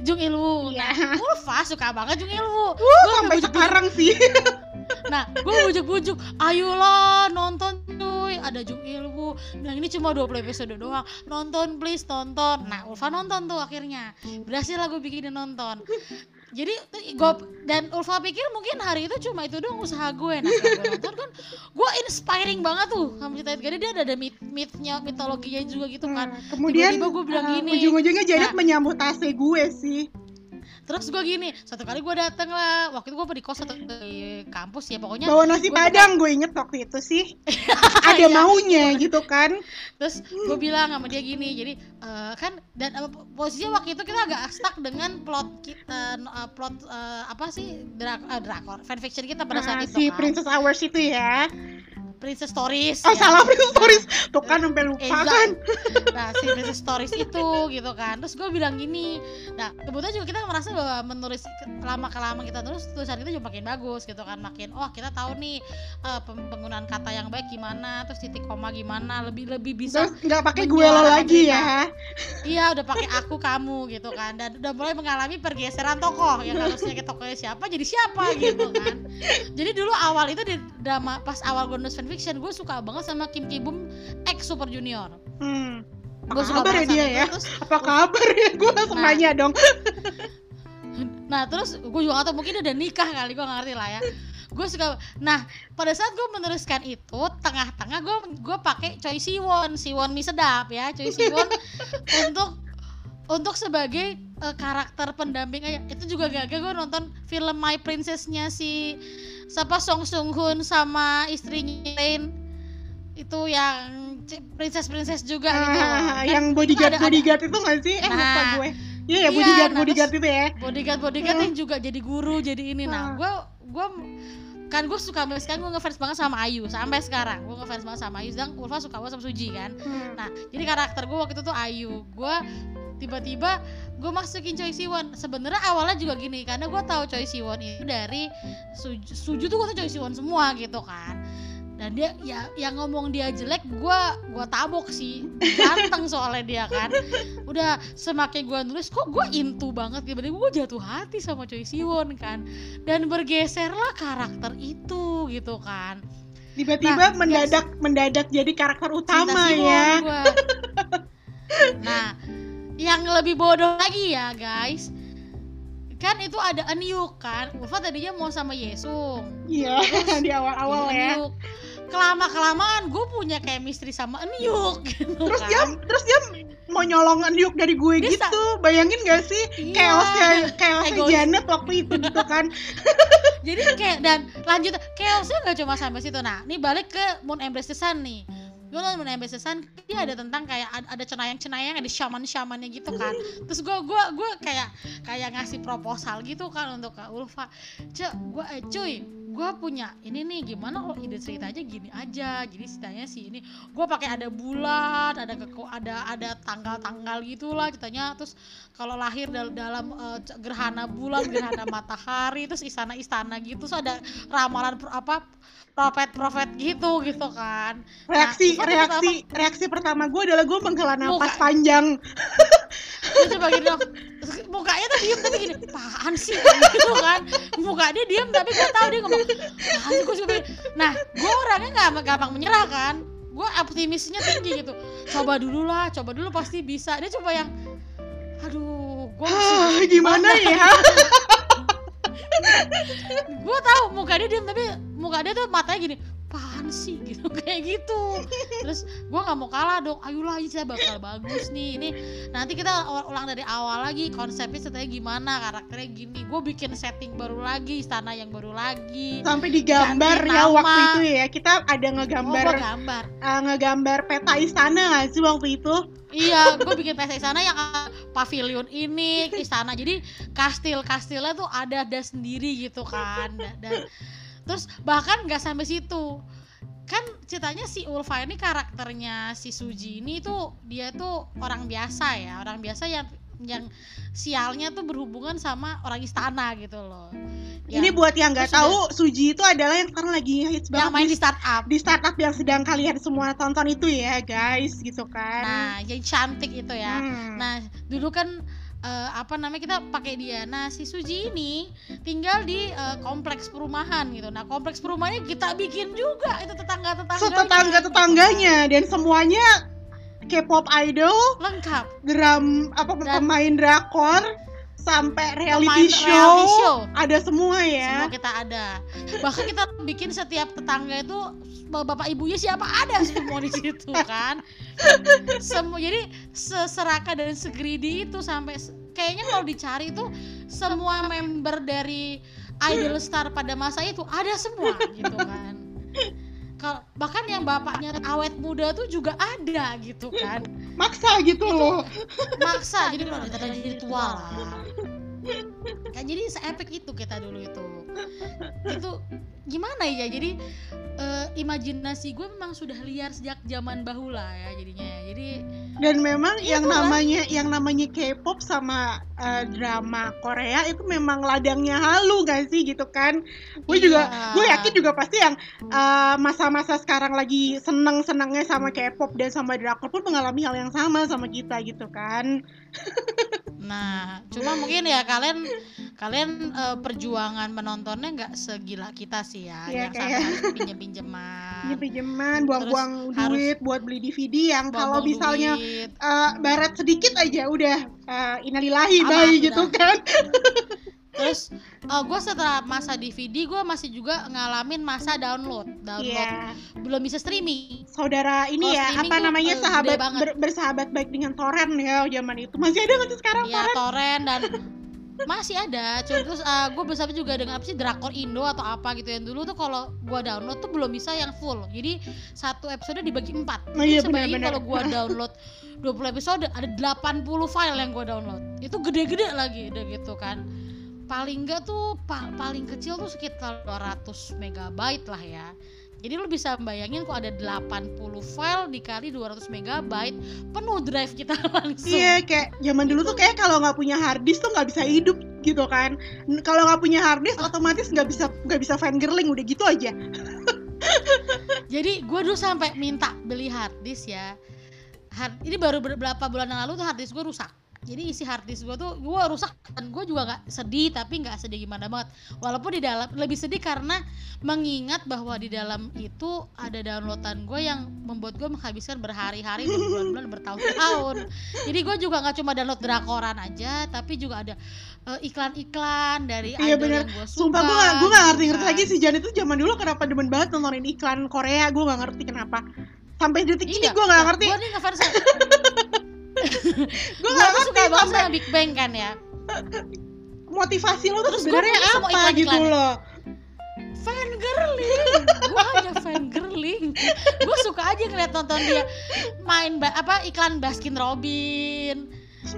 B: Jung Ilwoo
A: Iya.
B: nah Ulfa suka banget Jung Ilwoo
A: Uh,
B: Gua
A: sampai
B: bujuk-bujuk.
A: sekarang sih.
B: Nah, gue bujuk-bujuk, ayolah nonton cuy, ada Jung Ilwoo. Bilang ini cuma 20 episode doang, nonton please nonton. Nah, Ulfa nonton tuh akhirnya, berhasil lah gue bikinin nonton. Jadi gue dan Ulfa pikir mungkin hari itu cuma itu doang usaha gue. Nah, gue nonton kan, gue inspiring banget tuh sama cerita itu. Dia ada myth mythnya, mitologinya juga gitu kan.
A: Nah, kemudian
B: Tiba-tiba gua bilang
A: uh,
B: gini.
A: ujung-ujungnya Janet
B: Nah.
A: menyambut AC gue sih.
B: Terus gue gini, satu kali gue dateng lah, waktu itu gue di kos atau di kampus ya pokoknya.
A: Bawa nasi
B: gua
A: padang gue inget waktu itu sih. Ada
B: Iya.
A: maunya gitu kan.
B: terus gue bilang sama dia gini jadi eh, kan dan eh, posisinya waktu itu kita agak stuck dengan plot kita eh, plot eh, apa sih drak eh, drakor fanfiction kita pada saat itu
A: si
B: kan
A: Princess Hours itu ya.
B: Princess Stories
A: Oh,
B: ya.
A: salah Princess Stories. Tuh kan sampai lupa
B: Eh,
A: kan.
B: nah si Princess Stories itu gitu kan terus gue bilang gini nah kebetulan juga kita merasa bahwa menulis lama kelamaan kita terus tulisan kita juga makin bagus gitu kan makin oh kita tahu nih pem- penggunaan kata yang baik gimana terus titik koma gimana lebih lebih bisa
A: Terus nggak pakai gue lo lagi ya.
B: Iya udah pakai aku kamu gitu kan dan udah mulai mengalami pergeseran tokoh yang harusnya ke tokohnya siapa jadi siapa gitu kan. Jadi dulu awal itu di drama pas awal gue nulis fanfiction gue suka banget sama Kim Ki Bum ex Super Junior.
A: Hmm.
B: Gue
A: Apa kabar ya dia ya?
B: Terus,
A: Apa kabar ya? Gue langsung
B: Nah.
A: nanya dong.
B: nah terus gue juga gak tau mungkin udah nikah kali gue ngerti lah ya. Gue suka. Nah pada saat gue menuliskan itu tengah-tengah gue gue pakai Choi Siwon, Siwon mie sedap ya Choi Siwon untuk untuk sebagai eh, karakter pendamping aja itu juga gagal gue nonton film My Princess-nya si siapa Song Sung Hoon sama istrinya Rain itu yang c- princess princess juga gitu.
A: Ah,
B: Kan
A: yang bodyguard
B: ada- ada-
A: bodyguard itu nggak sih? Eh lupa
B: Nah.
A: gue. Iya ya
B: Iya,
A: bodyguard
B: nah,
A: bodyguard itu ya.
B: bodyguard bodyguard
A: Hmm.
B: yang juga jadi guru jadi ini nah
A: Ah.
B: gue gue kan gue suka banget sekarang gue ngefans banget sama Ayu sampai sekarang gue ngefans banget sama Ayu sedang Ulfa suka banget sama Suji kan
A: Hmm.
B: Nah, jadi karakter gue waktu itu tuh Ayu. Gue tiba-tiba gue masukin Choi Siwon. Sebenarnya awalnya juga gini, karena gue tahu Choi Siwon itu dari Suju, Suju tuh gue tuh Choi Siwon semua gitu kan. Dan dia ya yang ngomong dia jelek, gue gua tabok sih. Ganteng soalnya dia kan. Udah semakin gue nulis kok gue into banget tiba-tiba gue jatuh hati sama Choi Siwon kan. Dan bergeserlah karakter itu gitu kan.
A: Tiba-tiba
B: Nah,
A: mendadak mendadak jadi karakter utama ya.
B: gua. nah, yang lebih bodoh lagi ya guys, kan itu ada Enyuk kan, Ulfa tadinya mau sama Yesung,
A: Iya di awal-awal ya.
B: Kelama kelamaan gue punya chemistry sama Enyuk gitu
A: Terus dia
B: kan.
A: terus dia mau nyolong Yuk dari gue
B: Dia
A: gitu. Bayangin gak sih
B: Iya.
A: chaosnya chaosnya. Janet waktu itu gitu kan.
B: Jadi kayak dan lanjut chaosnya nggak cuma sampai situ. Nah, ini balik ke Moon Embrace the Sun nih. Gue nonton the Sun, dia ada tentang kayak ad- ada cenayang-cenayang, ada shaman-shamannya gitu kan. Terus gue gua gua kayak kayak ngasih proposal gitu kan untuk Kak Ulfa. Cek, gue eh cuy, gue punya ini nih gimana kalau ide ceritanya gini aja. Jadi ceritanya sih ini gue pakai ada bulan, ada keko, ada ada tanggal-tanggal gitulah ceritanya. Terus kalau lahir dal- dalam c- gerhana bulan, gerhana matahari, terus istana-istana gitu, terus ada ramalan apa profet-profet gitu gitu kan.
A: Reaksi
B: Nah,
A: reaksi reaksi pertama gue adalah gue menghela napas
B: Muka-
A: panjang.
B: Terus coba gini dong, terus mukanya tuh diem tapi gini, apaan sih gitu kan. Muka dia diem tapi gue tahu dia ngomong, apaan sih gue suka begini." Nah, gue orangnya nggak gampang menyerah kan. Gue optimisnya tinggi gitu. Coba dulu lah, coba dulu pasti bisa. Dia coba yang, aduh, gue
A: Ah, gimana ya?
B: gue tahu muka dia diem tapi muka dia tuh matanya gini apaan sih gitu kayak gitu. Terus gue nggak mau kalah dong. Ayolah ini saya bakal bagus nih ini. Nanti kita ul- ulang dari awal lagi konsepnya ceritanya gimana karakternya gini. Gue bikin setting baru lagi istana yang baru lagi.
A: Sampai digambar ya
B: nama.
A: waktu itu ya. Kita ada
B: oh,
A: ngegambar
B: gue gambar.
A: eh, ngegambar peta istana nggak sih waktu itu?
B: iya gue bikin pesta istana yang uh, pavilion ini istana. Jadi kastil kastilnya tuh ada ada sendiri gitu kan. Dan, dan- terus bahkan nggak sampai situ kan ceritanya si Ulfa ini karakternya si Suji ini tuh dia tuh orang biasa ya. Orang biasa yang yang sialnya tuh berhubungan sama orang istana gitu loh.
A: Ini
B: Yang-
A: buat yang nggak tahu Suji itu adalah yang sekarang lagi hits
B: yang
A: banget
B: main
A: di,
B: di startup.
A: di startup yang sedang kalian semua tonton itu ya guys gitu kan.
B: Nah yang cantik itu ya.
A: Hmm.
B: Nah, dulu kan eh, apa namanya kita pakai dia. Nah, si Suji ini tinggal di eh, kompleks perumahan gitu. Nah, kompleks perumahannya kita bikin juga itu tetangga-tetangganya.
A: setetangga tetangganya dan semuanya K-pop idol
B: lengkap.
A: drum apa
B: Dan-
A: pemain drakor sampai reality show,
B: reality show.
A: ada semua ya
B: Semua kita ada. Bahkan kita bikin setiap tetangga itu bapak ibunya siapa ada semua di situ kan. Semua jadi seseraka dan segridi itu sampai kayaknya kalau dicari itu semua member dari Idol Star pada masa itu ada semua gitu kan. Kalau bahkan yang bapaknya awet muda tuh juga ada gitu kan.
A: maksa gitu loh
B: Maksa jadi kita jadi tua lah. Kan jadi seepik itu kita dulu itu. Itu gimana ya? Jadi eh, imajinasi gue memang sudah liar sejak zaman bahula ya jadinya ya. Jadi
A: dan memang yang
B: Itulah.
A: namanya yang namanya K-pop sama eh, drama Korea itu memang ladangnya halu gak sih gitu kan gue juga
B: Iya.
A: gue yakin juga pasti yang eh, masa-masa sekarang lagi seneng-senengnya sama K-pop dan sama drakor pun mengalami hal yang sama sama kita gitu kan
B: nah, cuma mungkin ya kalian kalian eh, perjuangan menontonnya nggak segila kita sih ya,
A: Iya,
B: yang
A: kayak-
B: sampai harus pinjem-pinjeman.
A: Ini pinjaman buang-buang duit buat beli DVD yang kalau misalnya
B: duit.
A: eh, barat sedikit aja udah eh, innalillahi
B: Aman,
A: bayi gitu kan
B: Terus gue setelah masa DVD gue masih juga ngalamin masa download, download.
A: Iya.
B: Belum bisa streaming.
A: saudara ini
B: Kalau
A: ya apa namanya
B: eh,
A: sahabat ber- bersahabat baik dengan torrent ya zaman itu. Masih ada nggak sih sekarang
B: ya
A: torrent
B: torrent dan masih ada. Cuma terus gue bersama juga dengan apa sih drakor Indo atau apa gitu. Yang dulu tuh kalau gua download tuh belum bisa yang full. Jadi satu episode dibagi empat.
A: Oh iya, benar-benar.
B: kalau gua download 20 episode ada 80 file yang gua download. Itu gede-gede lagi udah gitu kan paling enggak tuh pa- paling kecil tuh sekitar 200 megabyte lah ya jadi lu bisa bayangin kok ada 80 file dikali 200 megabyte penuh drive kita langsung
A: Iya kayak zaman dulu tuh kayak kalau nggak punya hard disk tuh nggak bisa hidup gitu kan. Kalau nggak punya hard disk otomatis nggak bisa nggak bisa fangirling udah gitu aja.
B: Jadi gue dulu sampai minta beli hard disk ya. Hard, ini baru beberapa bulan yang lalu tuh hard disk gue rusak. Jadi isi hard disk gue tuh gue rusak dan gue juga nggak sedih tapi nggak sedih gimana banget. Walaupun di dalam lebih sedih karena mengingat bahwa di dalam itu ada downloadan gue yang membuat gue menghabiskan berhari-hari, berbulan-bulan, bertahun-tahun. Jadi gue juga nggak cuma download drakoran aja, tapi juga ada eh, iklan-iklan dari
A: Iya,
B: idol
A: bener.
B: yang gue suka.
A: Sumpah gue gak, gue gak ngerti
B: gitu
A: ngerti lagi si Jan itu zaman dulu kenapa demen banget nontonin iklan Korea gue gak ngerti kenapa. Sampai detik ini
B: Iya,
A: gue gak ngerti.
B: Gue nih ngefans
A: Gue
B: gue
A: gak ngerti
B: suka banget sama Big Bang kan ya.
A: Motivasi lo tuh
B: Terus
A: sebenarnya
B: semua
A: apa gitu
B: iklan-iklannya.
A: loh.
B: fan girling gue hanya fan girling gue suka aja ngeliat nonton dia main ba- apa iklan Baskin Robin.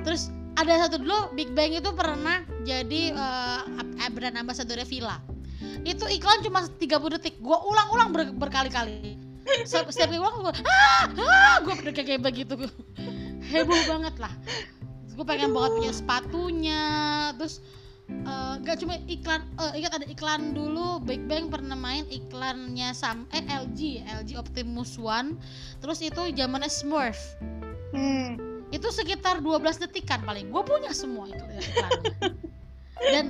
B: Terus ada satu dulu Big Bang itu pernah jadi eh, brand ambassadornya Villa. Itu iklan cuma 30 detik. Gue ulang-ulang ber- berkali-kali. Setiap, kali ulang gue ah, ah gue kayak begitu heboh banget lah. Gue pengen banget punya sepatunya. Terus eh, gak cuma iklan eh, ingat ada iklan dulu Big Bang pernah main iklannya sam eh LG LG Optimus One. Terus itu zamannya Smurf.
A: Hmm.
B: itu sekitar 12 detikan paling. Gue punya semua itu iklannya dan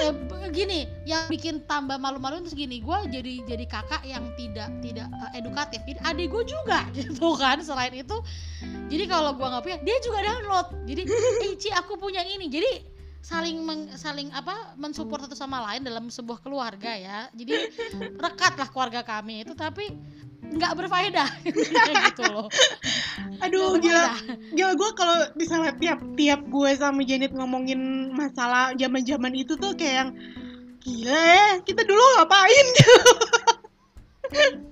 B: eh, begini yang bikin tambah malu-malu itu gini gue jadi jadi kakak yang tidak tidak eh, edukatif. Jadi adik gue juga gitu kan selain itu. Jadi kalau gue nggak punya dia juga download. Jadi Ici aku punya ini. Jadi saling meng- saling apa mensupport satu sama lain dalam sebuah keluarga ya. Jadi rekat lah keluarga kami itu. Tapi nggak berfaedah. Gitu loh.
A: Aduh
B: Nggak
A: gila, gila gue kalau misalnya tiap tiap gue sama Janet ngomongin masalah zaman zaman itu tuh kayak yang gila ya kita dulu ngapain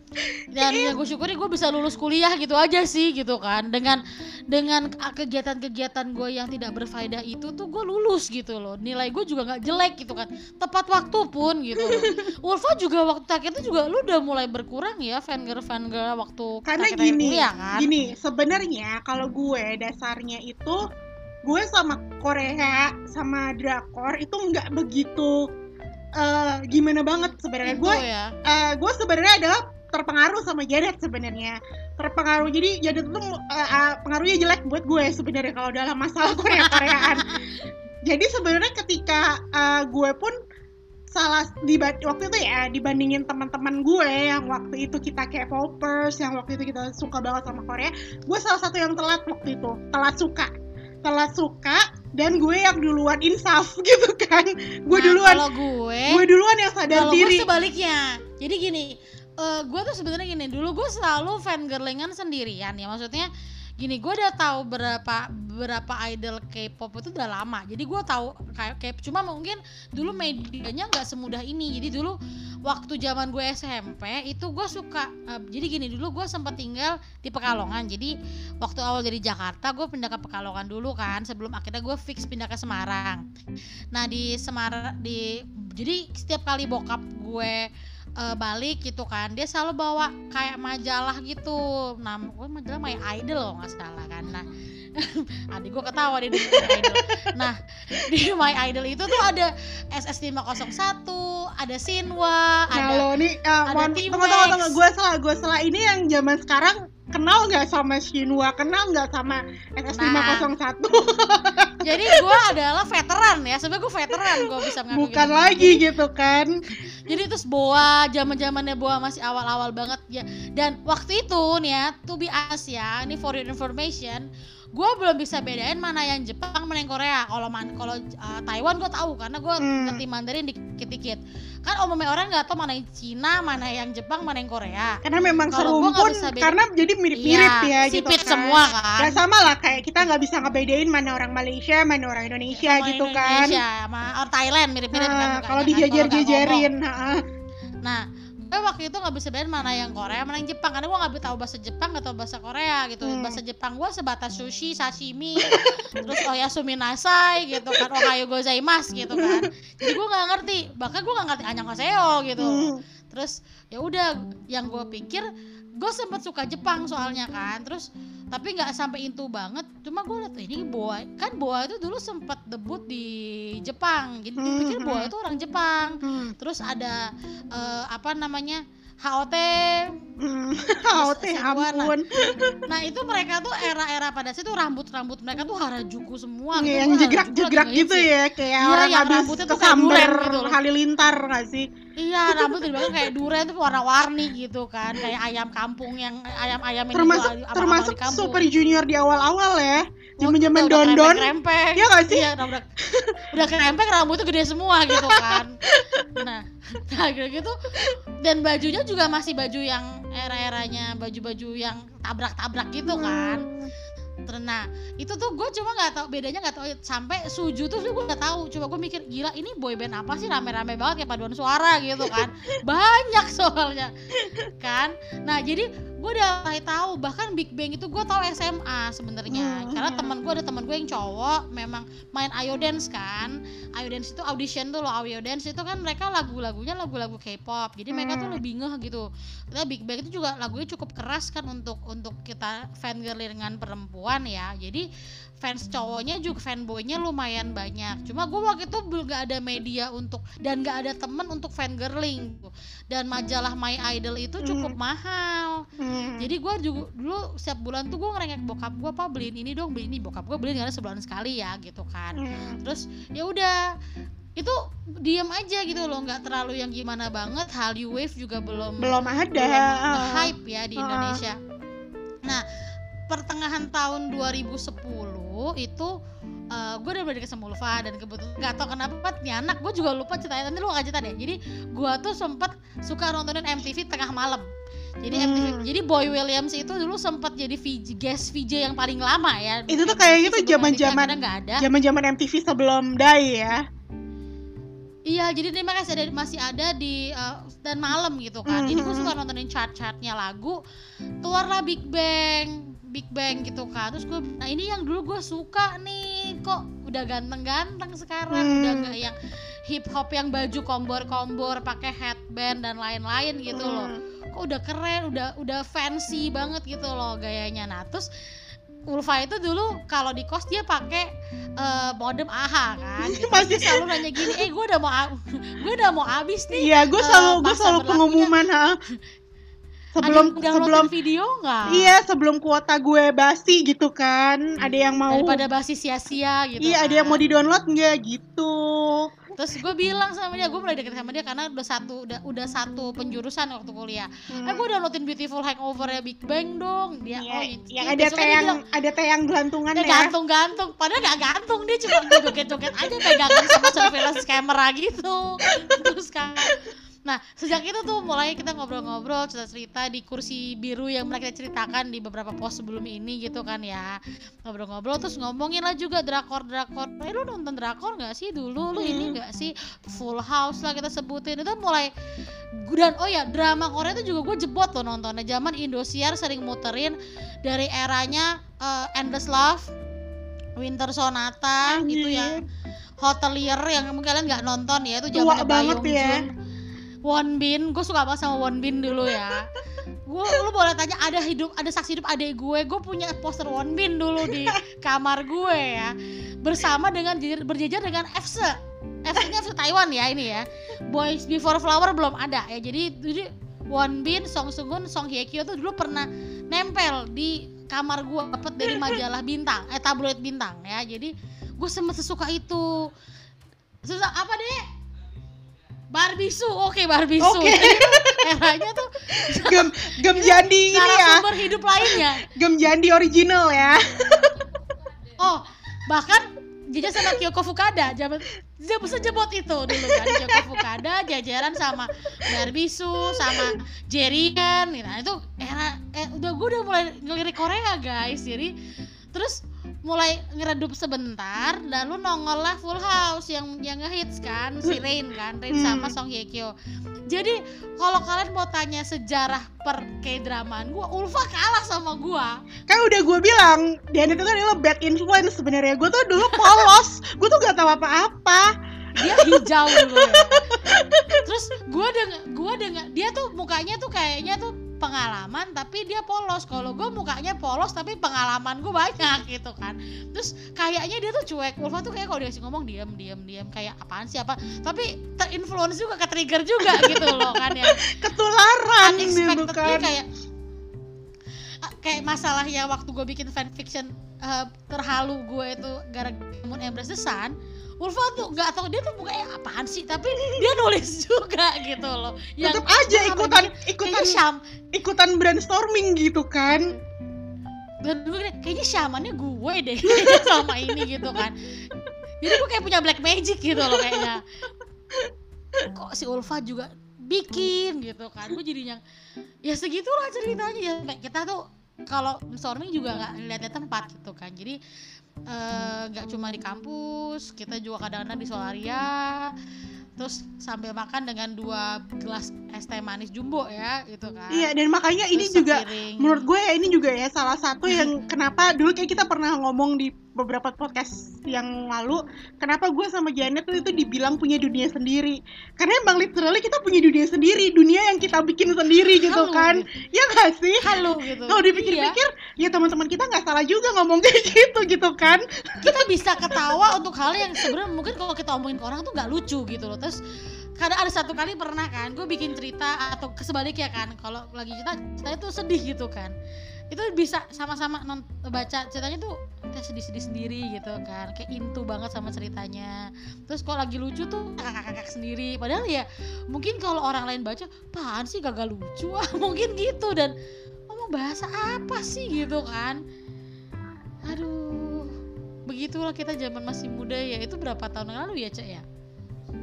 B: dan yang gue syukuri gue bisa lulus kuliah gitu aja sih gitu kan. Dengan dengan kegiatan-kegiatan gue yang tidak berfaedah itu tuh gue lulus gitu loh. Nilai gue juga nggak jelek gitu kan. Tepat waktu pun gitu loh. Ulfa juga waktu terakhir itu juga lu udah mulai berkurang ya fangirl fangirl waktu
A: karena gini
B: kuliah kan?
A: gini sebenarnya kalau gue dasarnya itu gue sama Korea sama drakor itu nggak begitu uh, gimana banget sebenarnya. Gue
B: ya.
A: uh, gue sebenarnya adalah terpengaruh sama Janet sebenarnya. Terpengaruh. Jadi Janet tuh uh, uh, pengaruhnya jelek buat gue sebenarnya kalau dalam masalah Korea Koreaan jadi sebenarnya ketika uh, gue pun salah di waktu itu ya dibandingin teman-teman gue yang waktu itu kita kayak popers yang waktu itu kita suka banget sama Korea gue salah satu yang telat waktu itu. Telat suka. Telat suka dan gue yang duluan insaf gitu kan. Gue
B: nah,
A: duluan.
B: kalau gue
A: gue duluan yang sadar
B: kalau
A: diri.
B: gue sebaliknya. Jadi gini uh, gue tuh sebenarnya gini dulu gue selalu fan girlingan sendirian ya. Maksudnya gini gue udah tahu berapa berapa idol K-pop itu udah lama. Jadi gue tahu kayak kayak cuma mungkin dulu medianya nggak semudah ini. Jadi dulu waktu zaman gue SMP itu gue suka uh, jadi gini dulu gue sempat tinggal di Pekalongan. Jadi waktu awal dari Jakarta gue pindah ke Pekalongan dulu kan sebelum akhirnya gue fix pindah ke Semarang. Nah di Semarang di jadi setiap kali bokap gue uh, balik gitu kan. Dia selalu bawa kayak majalah gitu. Nah gue majalah My Idol loh nggak salah kan. Nah adik gue ketawa di My Idol. Nah di My Idol itu tuh ada SS 501 ada Sinwa ada
A: nih uh,
B: ada
A: tunggu tunggu tunggu. Gue salah gue salah. Ini yang zaman sekarang kenal nggak sama Shinwa kenal nggak sama SS nah, 501
B: jadi gue adalah veteran ya sebenarnya gue veteran gue bisa
A: mengaku bukan gitu. lagi gitu kan?
B: Jadi terus boa zaman zamannya boa masih awal awal banget ya. Dan waktu itu nih ya to be honest ya ini for your information gue belum bisa bedain mana yang Jepang mana yang Korea. Kalau man kalau uh, Taiwan gue tahu karena gue hmm. ngerti Mandarin dikit-dikit. Kan umumnya orang nggak tahu mana yang Cina mana yang Jepang mana yang Korea.
A: Karena memang serumpun karena jadi mirip-mirip
B: iya,
A: ya gitu
B: kan. semua kan.
A: Ya sama lah kayak kita nggak bisa ngebedain mana orang Malaysia mana orang Indonesia
B: sama
A: gitu kan.
B: Indonesia sama orang Thailand mirip-mirip nah, kan
A: kalau dijajar-jajarin
B: nah gue waktu itu nggak bisa bedain mana yang Korea mana yang Jepang. Karena gue nggak tahu bahasa Jepang tahu bahasa Korea gitu. Hmm. bahasa Jepang gue sebatas sushi sashimi terus oyasumi nasai gitu kan ohayo gozaimasu gitu kan. Jadi gue nggak ngerti. Bahkan gue nggak ngerti annyeonghaseyo gitu. Hmm. terus ya udah yang gue pikir gue sempet suka Jepang soalnya kan terus tapi nggak sampai itu banget cuma gue liat ini boa kan boa itu dulu sempat debut di Jepang jadi hmm, pikir boa hmm. itu orang Jepang hmm. terus ada uh, apa namanya HOT
A: hmm, HOT ampun.
B: nah itu mereka tuh era-era pada situ rambut-rambut mereka tuh harajuku semua
A: gitu, yang jegrak-jegrak gitu ya kayak iya, orang yang rambutnya tuh gitu halilintar gak sih?
B: Iya rambut belakang kayak durian tuh warna-warni gitu kan. Kayak ayam kampung yang ayam-ayam
A: termasuk
B: itu,
A: termasuk super junior di awal-awal ya zaman zaman don don
B: krempeng
A: ya gak sih?
B: Iya, udah udah krempeng rambutnya gede semua gitu kan. Nah nah gitu. Dan bajunya juga masih baju yang era-eranya baju-baju yang tabrak-tabrak gitu kan Nah itu tuh gue cuma nggak tahu bedanya nggak tahu sampai suju tuh gue nggak tahu coba gue mikir gila ini boyband apa sih? Rame-rame banget kayak paduan suara gitu kan. Banyak soalnya. Kan? Nah jadi gue udah mulai tahu bahkan Big Bang itu gue tahu SMA sebenarnya. Hmm. karena teman gue ada teman gue yang cowok memang main ayo dance kan. Ayo dance itu audition tuh loh ayo dance itu kan mereka lagu-lagunya lagu-lagu K-pop. Jadi hmm. mereka tuh hmm. lebih ngeh gitu. Karena Big Bang itu juga lagunya cukup keras kan untuk untuk kita fan dengan perempuan ya. Jadi fans cowoknya juga fanboynya lumayan banyak. Cuma gue waktu itu belum gak ada media untuk dan gak ada temen untuk fan girling dan majalah My Idol itu cukup mm. mahal. Mm. jadi gue juga dulu setiap bulan tuh gue ngerengek bokap gue apa beliin ini dong beliin ini. Bokap gue beliin karena sebulan sekali ya gitu kan. Mm. terus ya udah itu diam aja gitu loh nggak terlalu yang gimana banget. Hallyu Wave juga belum
A: belum ada.
B: belum hype ya di Indonesia. Nah pertengahan tahun 2010 itu uh, eh, gue udah berdeket sama Ulfa dan kebetulan gak tau kenapa nih anak gue juga lupa ceritanya nanti lu gak cerita deh jadi gue tuh sempet suka nontonin MTV tengah malam jadi hmm. MTV jadi Boy Williams itu dulu sempat jadi VJ, guest VJ yang paling lama ya
A: itu tuh kayak gitu zaman zaman zaman zaman MTV sebelum Die ya
B: Iya, jadi dia masih ada masih ada di uh, dan malam gitu kan. Mm -hmm. Jadi gue suka nontonin chart-chartnya lagu. Keluarlah Big Bang. Big Bang gitu kan terus gue nah ini yang dulu gue suka nih kok udah ganteng-ganteng sekarang hmm. udah nggak yang hip hop yang baju kombor-kombor pakai headband dan lain-lain gitu hmm. loh kok udah keren udah udah fancy banget gitu loh gayanya nah terus Ulfa itu dulu kalau di kos dia pakai eh, modem AHA kan gitu.
A: Pasti.
B: Selalu nanya gini eh gue udah mau gue udah mau habis nih
A: Iya, gue
B: eh,
A: selalu gue
B: masa
A: selalu
B: berlakunya.
A: pengumuman ha. Sebelum
B: Ada yang
A: sebelum
B: video nggak
A: iya sebelum kuota gue basi gitu kan. Ada yang mau
B: daripada basi sia-sia gitu
A: Iya, ada yang mau
B: kan.
A: di-download nggak gitu.
B: terus gue bilang sama dia gue mulai deket sama dia karena udah satu udah udah satu penjurusan waktu kuliah
A: Hmm.
B: eh gue downloadin Beautiful Hangover ya Big Bang dong dia
A: Iya,
B: oh
A: yang
B: iya,
A: ada
B: besoknya dia
A: tayang
B: bilang,
A: ada tayang gelantungan ya.
B: gantung-gantung padahal gak gantung dia cuma joget-joget aja pegangan sama surveillance camera gitu terus kan nah sejak itu tuh mulai kita ngobrol-ngobrol cerita-cerita di kursi biru yang pernah kita ceritakan di beberapa post sebelum ini gitu kan ya. Ngobrol-ngobrol terus ngomongin lah juga drakor-drakor. Eh lu nonton drakor nggak sih dulu? Lu ini
A: Hmm.
B: nggak sih? Full House lah kita sebutin. Itu mulai dan oh ya drama Korea itu juga gue jebot tuh nontonnya. Zaman Indosiar sering muterin dari eranya eh, Endless Love Winter Sonata
A: Anjir.
B: itu yang Hotelier yang mungkin kalian nggak nonton ya itu zamannya
A: banget ya.
B: Jun Won Bin gue suka banget sama Won Bin dulu ya. Gue lu boleh tanya ada hidup ada saksi hidup adik gue gue punya poster Won Bin dulu di kamar gue ya. Bersama dengan berjejer dengan FC FC nya FC Taiwan ya ini ya. Boys Before Flower belum ada ya jadi jadi Won Bin Song Seung-gun Song Hye Kyo tuh dulu pernah nempel di kamar gue dapet dari majalah bintang eh tabloid bintang ya. Jadi gue sempet sesuka itu. Susah apa deh Barbisu oke Barbisu
A: Oke.
B: eranya tuh
A: Gem gem jandi ini ya.
B: sumber hidup lainnya
A: Gem jandi original ya.
B: oh bahkan jajan sama Kyoko Fukada zaman dia bisa jebot itu dulu kan Kyoko Fukada jajaran sama Barbisu sama Jerigen nah itu era eh, udah gue udah mulai ngelirik Korea guys jadi terus mulai ngeredup sebentar lalu nongol lah Full House yang yang ngehits kan si Rain kan Rain sama
A: Hmm.
B: Song Hye Kyo jadi kalau kalian mau tanya sejarah per K-dramaan gua Ulfa kalah sama gua
A: Kan udah gue bilang, Diana itu adalah bad influence sebenarnya. Gue tuh dulu polos. gue tuh gak tahu apa-apa.
B: dia hijau dulu ya. Terus gue dengan gue dengan dia tuh mukanya tuh kayaknya tuh pengalaman tapi dia polos. Kalau gue mukanya polos tapi pengalaman gue banyak gitu kan. Terus kayaknya dia tuh cuek. Ulfa tuh kayak kalau dia ngomong diam diam diam kayak apaan sih apa. Tapi terinfluence juga ke trigger juga gitu loh kan ya.
A: Ketularan
B: Unexpectedly kayak kayak masalahnya waktu gue bikin fanfiction eh, terhalu gue itu gara-gara Moon Embrace the Sun Ulfa tuh nggak tahu dia tuh mukanya apaan sih tapi dia nulis juga gitu loh.
A: Tetep aja
B: "Wah,
A: ikutan ikutan
B: syam.
A: ikutan brainstorming gitu kan.
B: dan gue kayaknya syamannya gue deh sama ini gitu kan. Jadi gue kayak punya black magic gitu loh kayaknya. Kok si Ulfa juga bikin gitu kan? Gue jadinya ya segitulah ceritanya. Ya kita tuh kalau brainstorming juga nggak lihat tempat gitu kan. Jadi eh, nggak cuma di kampus kita juga kadang-kadang di Solaria terus sambil makan dengan dua gelas es teh manis jumbo ya gitu kan
A: Iya, dan makanya ini
B: Terus
A: juga
B: sepiring.
A: menurut gue ya ini juga ya salah satu yang kenapa dulu kayak kita pernah ngomong di beberapa podcast yang lalu kenapa gue sama Janet tuh itu dibilang punya dunia sendiri? Karena emang literally kita punya dunia sendiri dunia yang kita bikin sendiri gitu kan.
B: Gitu.
A: ya gak sih?
B: Halu gitu.
A: Kalau
B: Iya.
A: dipikir-pikir ya teman-teman kita nggak salah juga ngomong kayak gitu gitu kan.
B: Kita bisa ketawa untuk hal yang sebenarnya mungkin kalau kita omongin ke orang tuh nggak lucu gitu loh. Terus kadang ada satu kali pernah kan gue bikin cerita atau kesebaliknya kan kalau lagi cerita ceritanya tuh sedih gitu kan itu bisa sama-sama non- baca ceritanya tuh kita sedih-sedih sendiri gitu kan. Kayak into banget sama ceritanya. Terus kalau lagi lucu tuh kakak-kakak sendiri. Padahal ya mungkin kalau orang lain baca apaan sih gagal lucu? Mungkin gitu. Dan ngomong bahasa apa sih? Gitu kan. Aduh begitulah kita zaman masih muda ya. Itu berapa tahun lalu ya cek ya?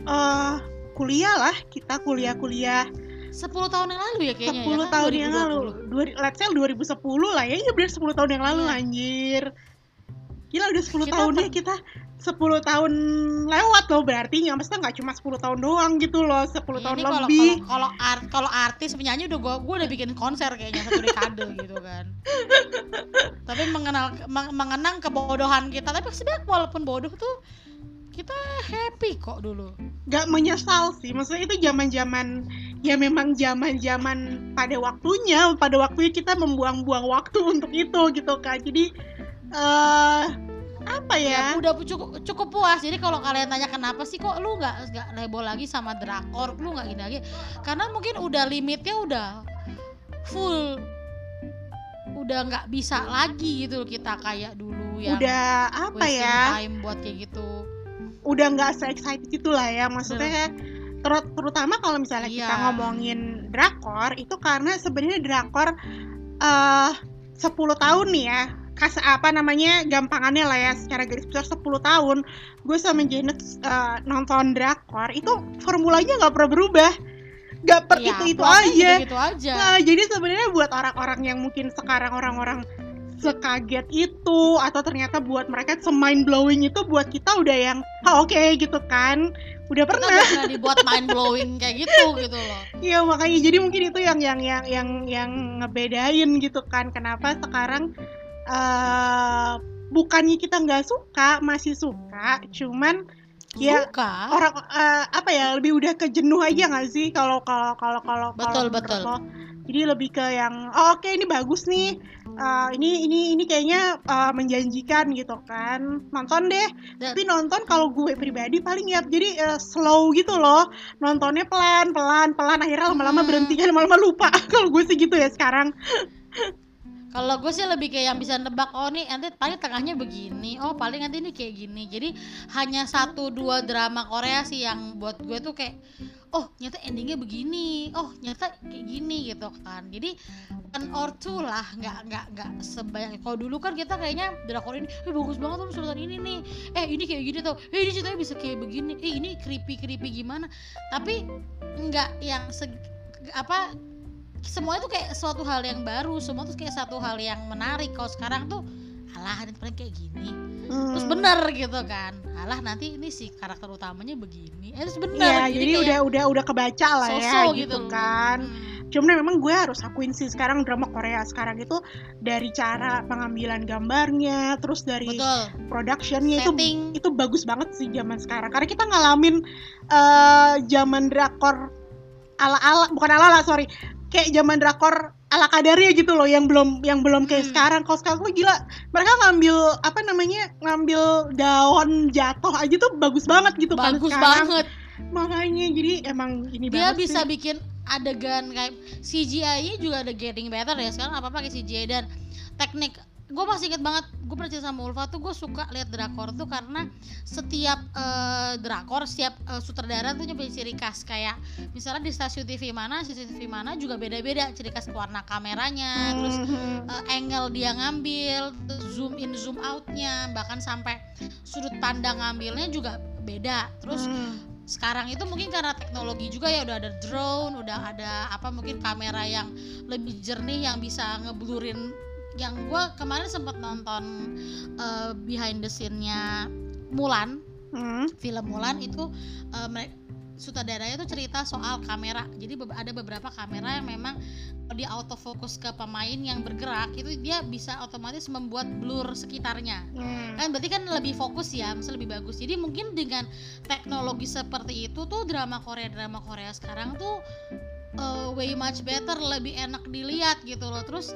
A: Eh kuliah lah. Kita kuliah-kuliah
B: 10 tahun yang lalu ya kayaknya
A: 10
B: ya, kan?
A: tahun yang
B: 2020.
A: lalu Dua, let's say 2010 lah ya iya bener 10 tahun yang lalu
B: Iya.
A: anjir gila udah 10
B: Kita
A: tahun
B: per-
A: ya kita 10 tahun lewat loh berarti nggak maksudnya nggak cuma 10 tahun doang gitu loh 10 tahun
B: Ini kalau
A: lebih
B: kalau art kalau artis penyanyi udah gua gua udah bikin konser kayaknya satu dekade gitu kan. Tapi mengenal meng- mengenang kebodohan kita tapi sebenarnya walaupun bodoh tuh kita happy kok dulu.
A: nggak menyesal sih maksudnya itu zaman zaman ya memang zaman zaman pada waktunya pada waktunya kita membuang-buang waktu untuk itu gitu kan jadi eh apa
B: ya
A: ya?
B: udah cukup cukup puas jadi kalau kalian tanya kenapa sih kok lu nggak nggak heboh lagi sama drakor lu nggak gini lagi karena mungkin udah limitnya udah full udah nggak bisa lagi gitu loh kita kayak dulu yang
A: Udah apa ya?
B: time buat kayak gitu
A: Udah nggak se excited itu lah ya. Maksudnya. Ter- terutama kalau misalnya kita
B: Iya.
A: ngomongin drakor itu karena sebenarnya drakor eh 10 tahun nih ya. Kas apa namanya gampangannya lah ya secara garis besar 10 tahun. Gue sama Janet eh, nonton drakor itu formulanya nggak pernah berubah. Nggak per
B: Ya,
A: itu itu aja.
B: gitu aja.
A: Nah, jadi sebenarnya buat orang-orang yang mungkin sekarang orang-orang sekaget itu atau ternyata buat mereka semind blowing itu buat kita udah yang ah, oke gitu kan. Udah pernah.
B: pernah dibuat mind blowing kayak gitu gitu loh.
A: Iya makanya jadi mungkin itu yang yang yang yang yang ngebedain gitu kan kenapa sekarang eh bukannya kita nggak suka masih suka cuman ya
B: suka?
A: orang eh, apa ya lebih udah ke jenuh aja nggak sih kalau kalau kalau kalau
B: Betul,
A: menurut
B: betul.
A: lo? jadi lebih ke yang oh, oke ini bagus nih Eh, ini ini ini kayaknya eh, menjanjikan gitu kan. Nonton deh.
B: Dan-
A: tapi nonton kalau gue pribadi paling ya jadi eh, slow gitu loh. Nontonnya pelan pelan pelan. Akhirnya lama-lama
B: Hmm.
A: berhenti kan lama-lama lupa. Kalau gue sih gitu ya sekarang
B: Kalau gue sih lebih kayak yang bisa nebak oh nih nanti paling tengahnya begini, oh paling nanti ini kayak gini. Jadi hanya satu dua drama Korea sih yang buat gue tuh kayak oh nyata endingnya begini, oh nyata kayak gini gitu kan. Jadi one or two lah, nggak nggak nggak sebanyak. Kalau dulu kan kita kayaknya drakor ini, eh bagus banget tuh sultan ini nih, eh ini kayak gini tuh, eh ini ceritanya bisa kayak begini, eh ini creepy creepy gimana. Tapi nggak yang seg- apa semua itu kayak suatu hal yang baru semua tuh kayak satu hal yang menarik kalau sekarang tuh alah ini paling kayak gini terus
A: Hmm.
B: bener gitu kan alah nanti ini si karakter utamanya begini eh terus bener
A: Iya, jadi
B: kayak
A: udah udah udah kebaca lah ya
B: so-so
A: gitu,
B: loh.
A: kan.
B: Hmm.
A: Cuman memang gue harus akuin sih sekarang drama Korea sekarang itu dari cara pengambilan gambarnya, terus dari
B: betul
A: productionnya itu
B: setting
A: itu bagus banget sih zaman sekarang. Karena kita ngalamin eh zaman drakor ala-ala bukan ala-ala sorry, kayak zaman drakor ala kadarnya gitu loh yang belum yang belum kayak
B: Hmm.
A: sekarang. Kalau sekarang tuh gila, mereka ngambil apa namanya ngambil daun jatuh aja tuh bagus banget gitu kan
B: bagus
A: sekarang.
B: banget
A: Makanya jadi emang ini
B: dia
A: banget
B: bisa
A: sih.
B: bikin adegan kayak CGI-nya juga ada getting better ya sekarang apa pakai CGI dan teknik gue masih inget banget gue pernah cerita sama Ulfa tuh gue suka lihat drakor tuh karena setiap eh, drakor setiap eh, sutradara tuh punya ciri khas. Kayak misalnya di stasiun TV mana stasiun TV mana juga beda-beda ciri khas warna kameranya terus eh, angle dia ngambil zoom in zoom outnya bahkan sampai sudut pandang ngambilnya juga beda. Terus sekarang itu mungkin karena teknologi juga ya udah ada drone udah ada apa mungkin kamera yang lebih jernih yang bisa ngeblurin yang gue kemarin sempat nonton eh, behind the scene-nya Mulan.
A: Hmm.
B: film Mulan itu mere- sutradaranya tuh cerita soal kamera. Jadi ada beberapa kamera yang memang dia autofocus ke pemain yang bergerak itu dia bisa otomatis membuat blur sekitarnya.
A: Hmm.
B: kan berarti kan lebih fokus ya misalnya lebih bagus. Jadi mungkin dengan teknologi seperti itu tuh drama Korea drama Korea sekarang tuh uh, way much better lebih enak dilihat gitu loh. Terus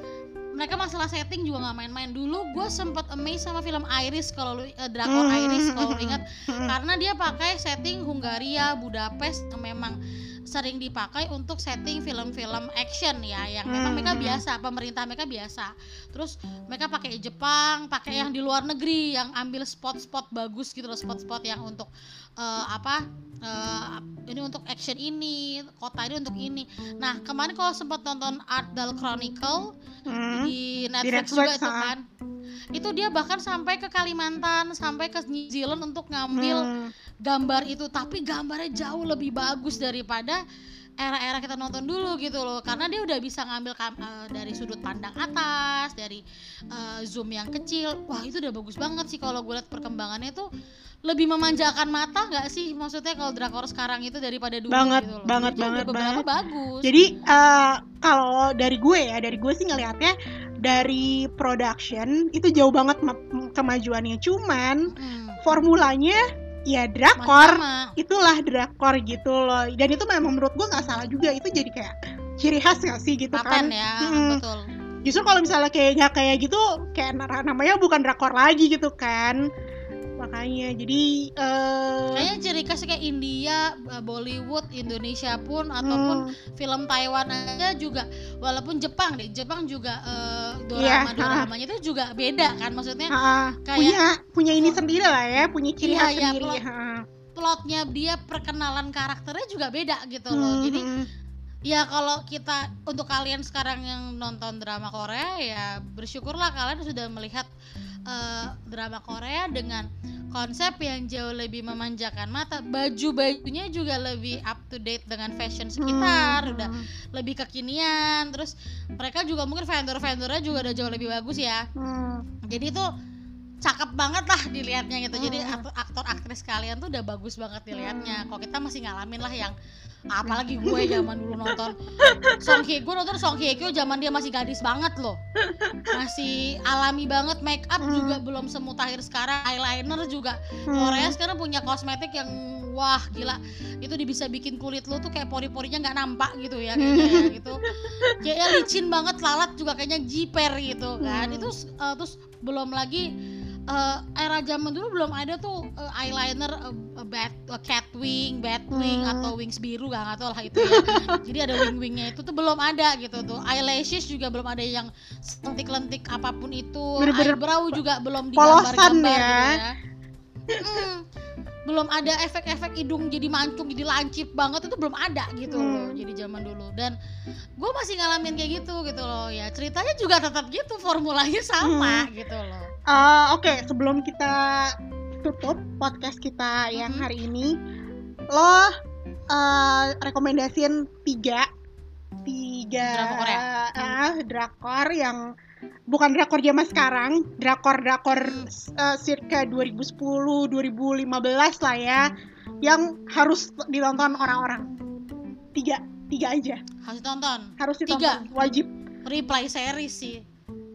B: mereka masalah setting juga nggak main-main dulu gue sempat amazed sama film Iris kalau lu uh, drakor
A: Hmm.
B: Iris kalau ingat
A: Hmm.
B: karena dia pakai setting Hungaria Budapest yang memang sering dipakai untuk setting film-film action ya yang memang mereka
A: Hmm.
B: biasa pemerintah mereka biasa terus mereka pakai Jepang pakai yang di luar negeri yang ambil spot-spot bagus gitu loh spot-spot yang untuk eh, apa eh, ini untuk action ini kota ini untuk ini nah kemarin kalau sempat nonton Art Dal Chronicle
A: Hmm.
B: di Netflix,
A: Netflix,
B: juga itu kan itu dia bahkan sampai ke Kalimantan sampai ke New Zealand untuk ngambil
A: Hmm.
B: gambar itu tapi gambarnya jauh lebih bagus daripada era-era kita nonton dulu gitu loh karena dia udah bisa ngambil eh, dari sudut pandang atas dari eh, zoom yang kecil wah itu udah bagus banget sih kalau gue lihat perkembangannya tuh lebih memanjakan mata nggak sih maksudnya kalau drakor sekarang itu daripada dulu
A: Banget,
B: gitu loh.
A: banget,
B: Jadi
A: banget,
B: beberapa
A: banget.
B: bagus
A: Jadi eh, kalau dari gue ya, dari gue sih ngelihatnya dari production itu jauh banget ma- kemajuannya. Cuman
B: Hmm,
A: formulanya ya drakor,
B: sama.
A: itulah drakor gitu loh. Dan itu memang menurut gue nggak salah juga. Itu jadi kayak ciri khas gak sih gitu
B: paten
A: kan?
B: ya
A: Mm-mm.
B: betul
A: justru kalau misalnya kayak nggak kayak gitu kayak na- namanya bukan drakor lagi gitu kan makanya jadi eh
B: Kayaknya ciri khasnya kayak India, eh, Bollywood, Indonesia pun ataupun
A: hmm,
B: film Taiwan aja juga. Walaupun Jepang deh, Jepang juga eh,
A: Iya,
B: dorama doramanya itu juga beda kan maksudnya
A: ah,
B: kayak-
A: punya punya ini sendiri lah ya punya ciri
B: Iya,
A: khas
B: iya,
A: sendiri
B: plot- plotnya dia perkenalan karakternya juga beda gitu loh. Jadi
A: Hmm,
B: ya kalau kita untuk kalian sekarang yang nonton drama Korea ya bersyukurlah kalian sudah melihat eh, drama Korea dengan konsep yang jauh lebih memanjakan mata. Baju bajunya juga lebih up to date dengan fashion sekitar
A: hmm,
B: udah lebih kekinian. Terus mereka juga mungkin vendor vendornya juga udah jauh lebih bagus ya.
A: Hmm,
B: jadi itu cakep banget lah dilihatnya gitu. Jadi
A: Hmm.
B: aktor aktor aktris kalian tuh udah bagus banget dilihatnya. Kalau kita masih ngalamin lah yang apalagi gue zaman dulu nonton Song Hye gue nonton Song Hye Kyo zaman dia masih gadis banget loh masih alami banget make up
A: Hmm.
B: juga belum semutakhir sekarang eyeliner juga
A: hmm.
B: Korea sekarang punya kosmetik yang wah gila itu dia bisa bikin kulit lo tuh kayak pori-porinya nggak nampak gitu ya kayaknya ya gitu kayaknya licin banget lalat juga kayaknya jiper gitu kan
A: Hmm.
B: itu eh, terus belum lagi eh, era zaman dulu belum ada tuh eh, eyeliner eh, bat eh, cat wing, bat wing
A: Hmm.
B: atau wings biru gak nggak tahu lah itu ya. Jadi ada wing wingnya itu tuh belum ada gitu tuh. Eyelashes juga belum ada yang lentik-lentik apa pun itu.
A: Bener-bener
B: Eyebrow juga belum
A: polosan
B: digambar-gambar
A: ya.
B: gitu ya. Belum ada efek-efek hidung jadi mancung jadi lancip banget itu belum ada gitu loh
A: Hmm.
B: jadi zaman dulu dan gue masih ngalamin kayak gitu gitu loh ya ceritanya juga tetap gitu formulanya sama gitu loh
A: Eh, Oke, sebelum kita tutup podcast kita yang
B: Mhm.
A: hari ini, lo eh, rekomendasiin tiga tiga
B: Drama Korea.
A: eh, drakor yang bukan drakor zaman sekarang, drakor drakor
B: Hmm.
A: circa 2010 2015 lah ya, yang harus ditonton orang-orang. Tiga, tiga aja,
B: harus tonton
A: harus ditonton,
B: Tiga.
A: wajib.
B: replay series sih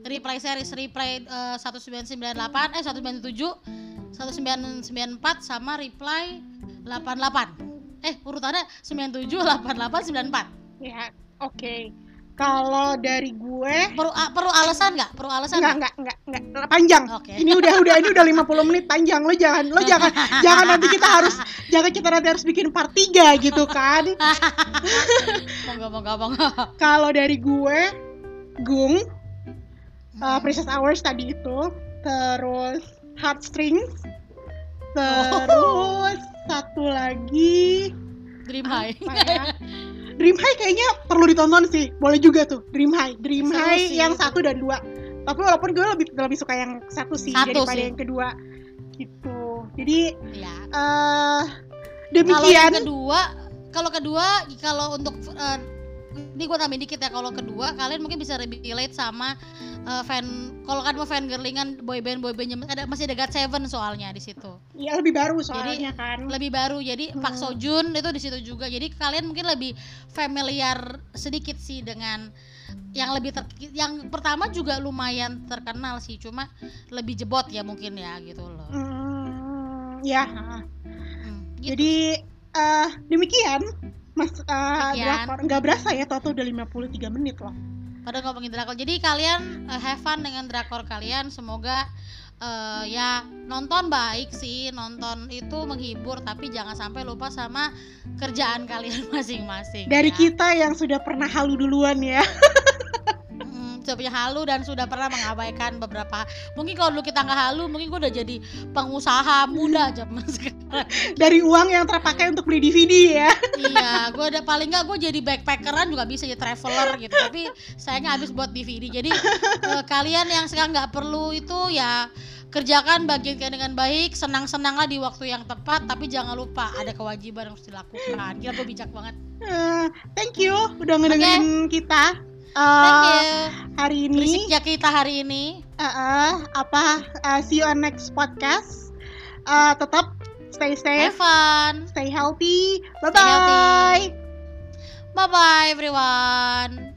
B: replay series replay eh, 1998 eh 197 1994 sama replay 88 eh urutannya 97 88 94
A: Ya, oke. Kalau dari gue
B: perlu perlu alasan nggak perlu alasan nggak?
A: enggak enggak enggak panjang.
B: oke
A: Ini udah udah ini udah 50 menit panjang lo jangan lo jangan jangan nanti kita harus jangan kita nanti harus bikin part 3 gitu kan.
B: monggo monggo monggo
A: Kalau dari gue Gung uh. Princess Hours tadi itu terus Heartstrings
B: Oh.
A: terus satu lagi
B: dream high
A: ya? Dream High kayaknya perlu ditonton sih. Boleh juga tuh Dream High. Dream
B: Seru
A: High
B: sih.
A: yang satu dan dua. Tapi walaupun gue lebih lebih suka yang satu sih
B: Satu
A: daripada
B: sih.
A: yang kedua. Gitu. Jadi
B: ya
A: eh
B: kalau yang
A: demikian.
B: kedua kalau kedua kalau untuk eh, ini gue tambahin dikit ya kalau kedua kalian mungkin bisa relate sama eh, fan kalau kan mau fan girlingan boyband boyband ada masih ada God Seven soalnya di situ.
A: Ya lebih baru soalnya kan.
B: lebih baru. Jadi Pak
A: Hmm.
B: Sojun itu di situ juga. Jadi kalian mungkin lebih familiar sedikit sih dengan yang lebih ter yang pertama juga lumayan terkenal sih. Cuma lebih jebot ya mungkin ya gitu loh.
A: Hmm, ya.
B: Hmm, gitu.
A: jadi eh demikian mas eh
B: Demikian.
A: drakor nggak berasa ya toto udah 53 menit loh
B: pada ngomongin drakor. Jadi kalian eh, have fun dengan drakor kalian. Semoga eh, ya nonton baik sih, nonton itu menghibur tapi jangan sampai lupa sama kerjaan kalian masing-masing.
A: dari
B: ya.
A: kita yang sudah pernah halu duluan ya
B: sudah punya halu dan sudah pernah mengabaikan beberapa. Mungkin kalau dulu kita nggak halu, mungkin gue udah jadi pengusaha muda zaman sekarang.
A: dari uang yang terpakai untuk beli DVD ya
B: iya, gue udah paling nggak gue jadi backpackeran juga bisa jadi traveler gitu. Tapi sayangnya habis buat DVD. Jadi eh, kalian yang sekarang nggak perlu itu ya kerjakan bagian kalian dengan baik, senang-senanglah di waktu yang tepat. Tapi jangan lupa ada kewajiban yang harus dilakukan. Gila gue bijak banget.
A: Eh, thank you udah ngedengerin kita Eh,
B: Thank you.
A: hari ini
B: Berisik ya kita hari ini.
A: eh, eh, apa eh, see you on next podcast Eh, tetap stay safe
B: Have fun.
A: stay healthy bye
B: Stay healthy.
A: bye
B: Bye bye everyone.